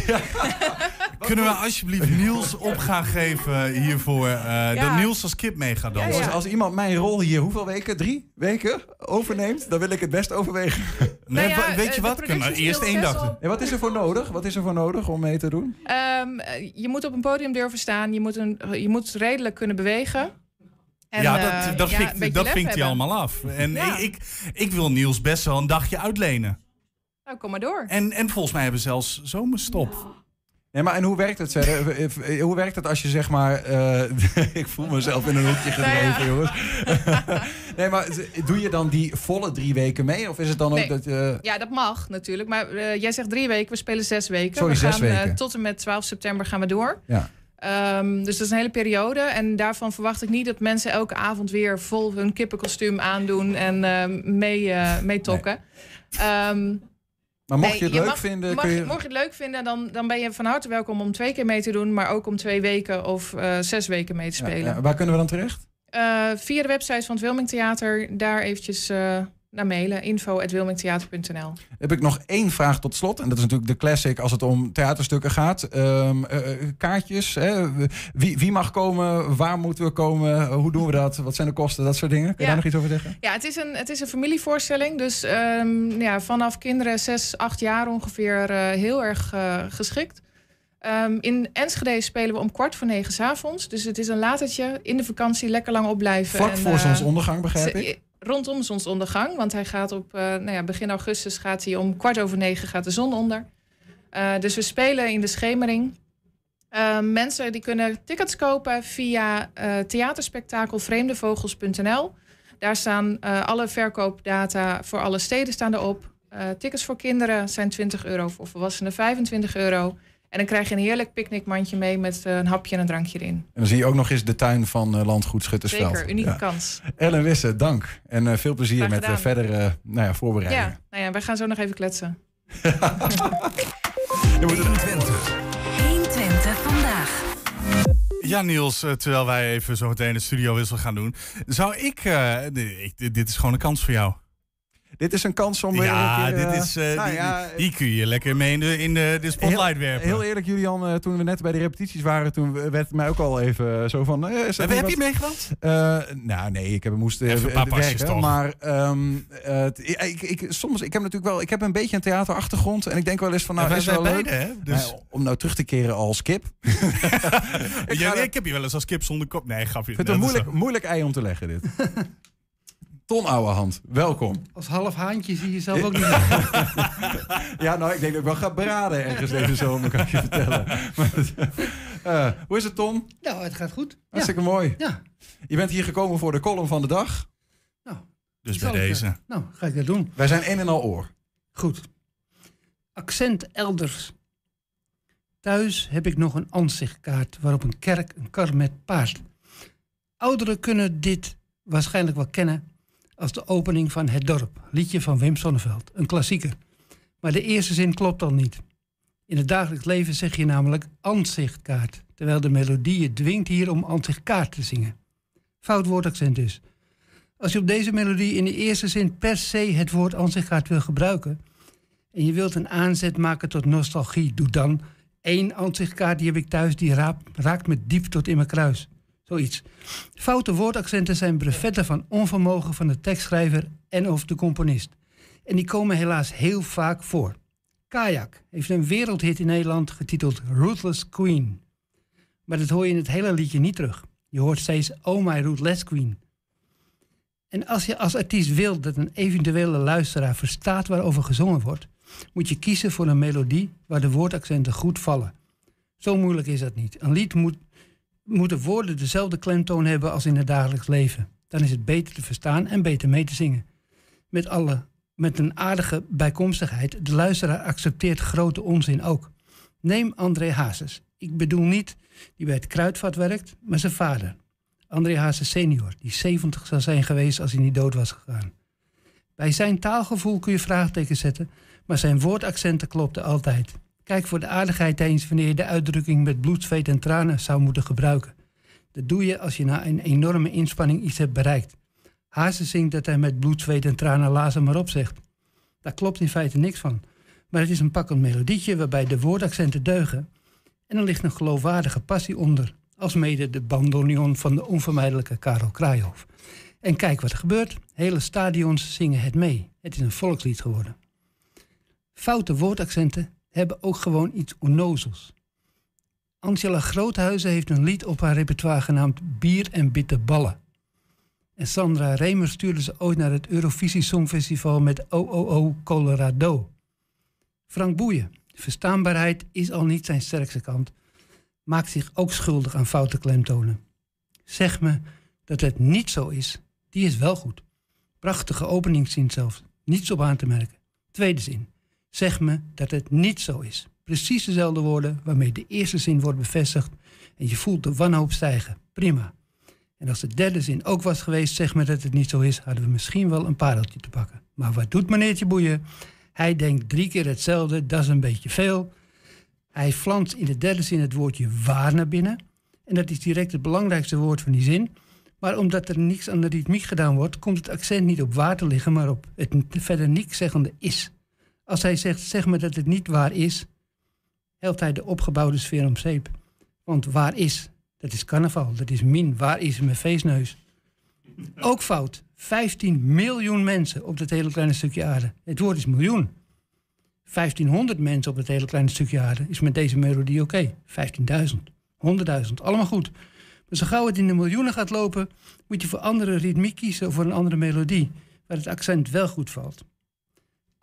Kunnen we alsjeblieft Niels op gaan geven hiervoor? eh, Dat Niels als kip mee gaat dansen. Jongens, als iemand mijn rol hier hoeveel weken? Drie weken overneemt, dan wil ik het best overwegen. Nee, Nou ja, weet je eh, wat? Kunnen we eerst één dag doen. En wat is er voor nodig? Wat is er voor nodig om mee te doen? Ehm, eh, je moet op een podium durven staan. Je moet, een, je moet redelijk kunnen bewegen. En, ja, eh, dat, dat ja, een vinkt, dat hij allemaal af. En Ja. ik, ik, ik wil Niels best wel een dagje uitlenen. Nou, kom maar door. En, en volgens mij hebben we zelfs zomerstop. Nee, maar en hoe werkt het verder? Eh, eh, hoe werkt het als je zeg maar... eh, ik voel mezelf in een hoekje gedreven, jongens. nee, maar doe je dan die volle drie weken mee? Of is het dan ook Nee. dat... eh, Ja, dat mag natuurlijk. Maar eh, jij zegt drie weken, we spelen zes weken. Sorry, we zes gaan, eh, weken. tot en met 12 september gaan we door. ja. Ehm, dus dat is een hele periode. En daarvan verwacht ik niet dat mensen elke avond weer vol hun kippenkostuum aandoen en ehm, mee, eh mee tokken. Maar mocht nee, je het leuk mag- vinden, mag- kun je... Mocht je het leuk vinden, dan, dan ben je van harte welkom om twee keer mee te doen. Maar ook om twee weken of eh, zes weken mee te spelen. ja, waar kunnen we dan terecht? Eh, via de website van het Wilming Theater, daar eventjes eh, naar mailen. info.wilmingtheater.nl Heb ik nog één vraag tot slot. En dat is natuurlijk de classic als het om theaterstukken gaat. Ehm, eh, eh, kaartjes. Hè? Wie, wie mag komen? Waar moeten we komen? Hoe doen we dat? Wat zijn de kosten? Dat soort dingen. Kun je Ja. daar nog iets over zeggen? Ja, het is een, het is een familievoorstelling. Dus ehm, ja, vanaf kinderen 6, 8 jaar ongeveer eh, heel erg geschikt. Ehm, in Enschede spelen we om kwart voor negen 's avonds. Dus het is een latertje. In de vakantie lekker lang opblijven. Vlak En, voor zonsondergang, begrijp ik? Rondom zonsondergang. Want hij gaat op eh, nou ja, begin augustus gaat hij om kwart over negen gaat de zon onder. Eh, dus we spelen in de schemering. Eh, mensen die kunnen tickets kopen via eh theaterspektakel vreemdevogels.nl. Daar staan alle verkoopdata voor alle steden staan erop. Tickets voor kinderen zijn 20 euro, voor volwassenen 25 euro. En dan krijg je een heerlijk picknickmandje mee met eh, een hapje en een drankje erin. En dan zie je ook nog eens de tuin van eh, Landgoed Schuttersveld. Zeker, unieke Ja. kans. Ellen Wisse, dank. En eh, veel plezier met eh, gedaan. verdere nou ja, voorbereidingen. Ja, nou ja, wij gaan zo nog even kletsen. 120. 120 vandaag. Ja, Niels, terwijl wij even zo meteen de studiowissel gaan doen. Zou ik, eh, ik- Dit is gewoon een kans voor jou. Dit is een kans om weer Ja, een keer, dit eh, is, eh, nou die, ja, die kun je lekker mee in de, in de, de spotlight heel, werpen. Heel eerlijk, Julian, eh, toen we net bij de repetities waren, toen werd het mij ook al even zo van... eh, Heb- je meegedaan? Eh, nou, nee, ik heb moest eh, Even een paar eh, werken. toch? Maar ehm, eh, ik, ik, soms, ik heb natuurlijk wel, ik heb een beetje een theaterachtergrond en ik denk wel eens van, nou, Ja, is wel leuk. beide, hè? Dus- Nou, om nou terug te keren als kip. ik, Ja, ik heb je wel eens als kip zonder kop. Nee, ik vind het een is moeilijk, moeilijk ei om te leggen, dit. Ton Ouwehand, welkom. Als half haantje zie je zelf ook niet. Ja, nou, ik denk dat ik wel ga braden ergens deze zomer, kan ik je vertellen. Maar, eh, hoe is het, Tom? Nou, het gaat goed. Hartstikke mooi. Ja. Je bent hier gekomen voor de column van de dag. Dus Zal bij deze. Nou, ga ik dat doen. Wij zijn een en al oor. Goed. Accent elders. Thuis heb ik nog een ansichtkaart waarop een kerk een kar met paard. Ouderen kunnen dit waarschijnlijk wel kennen als de opening van Het Dorp, liedje van Wim Sonneveld, een klassieker. Maar de eerste zin klopt al niet. In het dagelijks leven zeg je namelijk ansichtkaart, terwijl de melodie je dwingt hier om ansichtkaart te zingen. Fout woordaccent dus. Als je op deze melodie in de eerste zin per se het woord ansichtkaart wil gebruiken en je wilt een aanzet maken tot nostalgie, doe dan één ansichtkaart die heb ik thuis, die raakt me diep tot in mijn kruis. Zoiets. Foute woordaccenten zijn brevetten van onvermogen van de tekstschrijver en of de componist. En die komen helaas heel vaak voor. Kajak heeft een wereldhit in Nederland getiteld Ruthless Queen. Maar dat hoor je in het hele liedje niet terug. Je hoort steeds Oh My Ruthless Queen. En als je als artiest wil dat een eventuele luisteraar verstaat waarover gezongen wordt, moet je kiezen voor een melodie waar de woordaccenten goed vallen. Zo moeilijk is dat niet. Een lied moet, moeten woorden dezelfde klemtoon hebben als in het dagelijks leven. Dan is het beter te verstaan en beter mee te zingen. Met, alle, met een aardige bijkomstigheid, de luisteraar accepteert grote onzin ook. Neem André Hazes. Ik bedoel niet die bij het kruidvat werkt, maar zijn vader. André Hazes senior, die 70 zou zijn geweest als hij niet dood was gegaan. Bij zijn taalgevoel kun je vraagtekens zetten, maar zijn woordaccenten klopten altijd. Kijk voor de aardigheid eens wanneer je de uitdrukking met bloed, zweet en tranen zou moeten gebruiken. Dat doe je als je na een enorme inspanning iets hebt bereikt. Hazen zingt dat hij met bloed, zweet en tranen lazen maar op zegt. Daar klopt in feite niks van. Maar het is een pakkend melodietje waarbij de woordaccenten deugen. En er ligt een geloofwaardige passie onder. Alsmede de bandoneon van de onvermijdelijke Karel Kraaihoff. En kijk wat er gebeurt. Hele stadions zingen het mee. Het is een volkslied geworden. Foute woordaccenten hebben ook gewoon iets onnozels. Angela Groothuizen heeft een lied op haar repertoire genaamd Bier en Bitterballen. En Sandra Remer stuurde ze ooit naar het Eurovisie Songfestival met OOO Colorado. Frank Boeien, verstaanbaarheid is al niet zijn sterkste kant, maakt zich ook schuldig aan foute klemtonen. Zeg me dat het niet zo is, die is wel goed. Prachtige openingszin zelfs, niets op aan te merken. Tweede zin, zeg me dat het niet zo is. Precies dezelfde woorden waarmee de eerste zin wordt bevestigd en je voelt de wanhoop stijgen. Prima. En als de derde zin ook was geweest, zeg me dat het niet zo is, hadden we misschien wel een pareltje te pakken. Maar wat doet meneertje Boeien? Hij denkt drie keer hetzelfde, dat is een beetje veel. Hij flanst in de derde zin het woordje waar naar binnen. En dat is direct het belangrijkste woord van die zin. Maar omdat er niets aan de ritmiek gedaan wordt, komt het accent niet op waar te liggen, maar op het verder niks zeggende is. Als hij zegt, zeg me dat het niet waar is, helpt hij de opgebouwde sfeer om zeep. Want waar is, dat is carnaval, dat is min, waar is mijn feestneus? Ook fout. 15 miljoen mensen op dat hele kleine stukje aarde. Het woord is miljoen. 1500 mensen op het hele kleine stukje aarde is met deze melodie oké. 15.000, 100.000, allemaal goed. Maar zo gauw het in de miljoenen gaat lopen, moet je voor andere ritmiek kiezen of voor een andere melodie, waar het accent wel goed valt.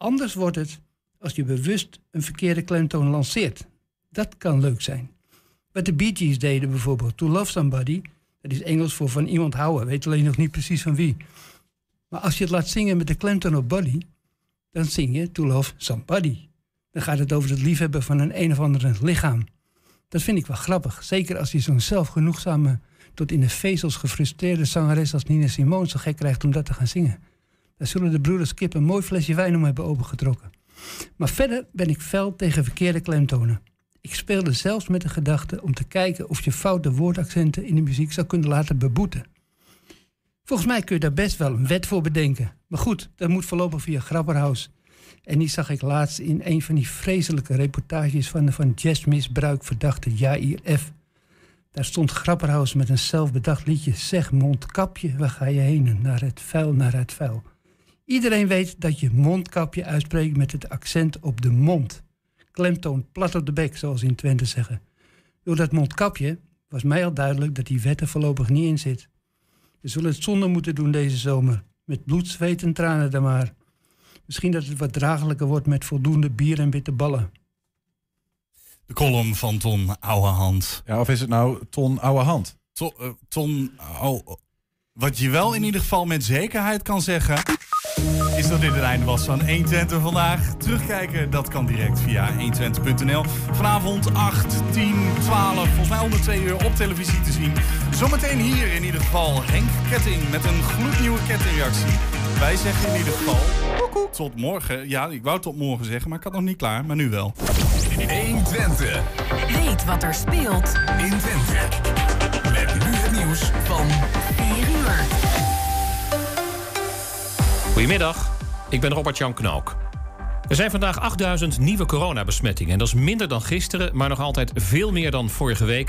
Anders wordt het als je bewust een verkeerde klemtoon lanceert. Dat kan leuk zijn. Wat de Bee Gees deden bijvoorbeeld, To Love Somebody, dat is Engels voor van iemand houden, weet alleen nog niet precies van wie. Maar als je het laat zingen met de klemtoon op body, dan zing je To Love Somebody. Dan gaat het over het liefhebben van een een of ander lichaam. Dat vind ik wel grappig. Zeker als je zo'n zelfgenoegzame, tot in de vezels gefrustreerde zangeres als Nina Simone zo gek krijgt om dat te gaan zingen. Daar zullen de broeders Kip een mooi flesje wijn om hebben opengetrokken. Maar verder ben ik fel tegen verkeerde klemtonen. Ik speelde zelfs met de gedachte om te kijken of je foute woordaccenten in de muziek zou kunnen laten beboeten. Volgens mij kun je daar best wel een wet voor bedenken. Maar goed, dat moet voorlopig via Grabberhaus. En die zag ik laatst in een van die vreselijke reportages van de van jazzmisbruik verdachte Jair F. Daar stond Grapperhaus met een zelfbedacht liedje. Zeg mondkapje, waar ga je heen? Naar het vuil, naar het vuil. Iedereen weet dat je mondkapje uitspreekt met het accent op de mond. Klemtoon plat op de bek, zoals in Twente zeggen. Door dat mondkapje was mij al duidelijk dat die wet er voorlopig niet in zit. We zullen het zonder moeten doen deze zomer. Met bloed, zweet en tranen dan maar. Misschien dat het wat draaglijker wordt met voldoende bier en witte ballen. De column van Ton Ouwehand. Ja, of is het nou Ton Ouwehand? Ton, uh, ton Ouwe... Wat je wel in ieder geval met zekerheid kan zeggen... is dat dit het einde was van 120 vandaag. Terugkijken, dat kan direct via 120.nl. Vanavond 8, 10, 12, volgens mij onder twee uur op televisie te zien. Zometeen hier in ieder geval Henk Ketting met een gloednieuwe kettingreactie. Wij zeggen in ieder geval tot morgen. Ja, ik wou tot morgen zeggen, maar ik had nog niet klaar. Maar nu wel. 120. Weet wat er speelt in Twente. Met nu het nieuws van 4 uur. Goedemiddag, ik ben Robert-Jan Knook. Er zijn vandaag 8000 nieuwe coronabesmettingen. En dat is minder dan gisteren, maar nog altijd veel meer dan vorige week.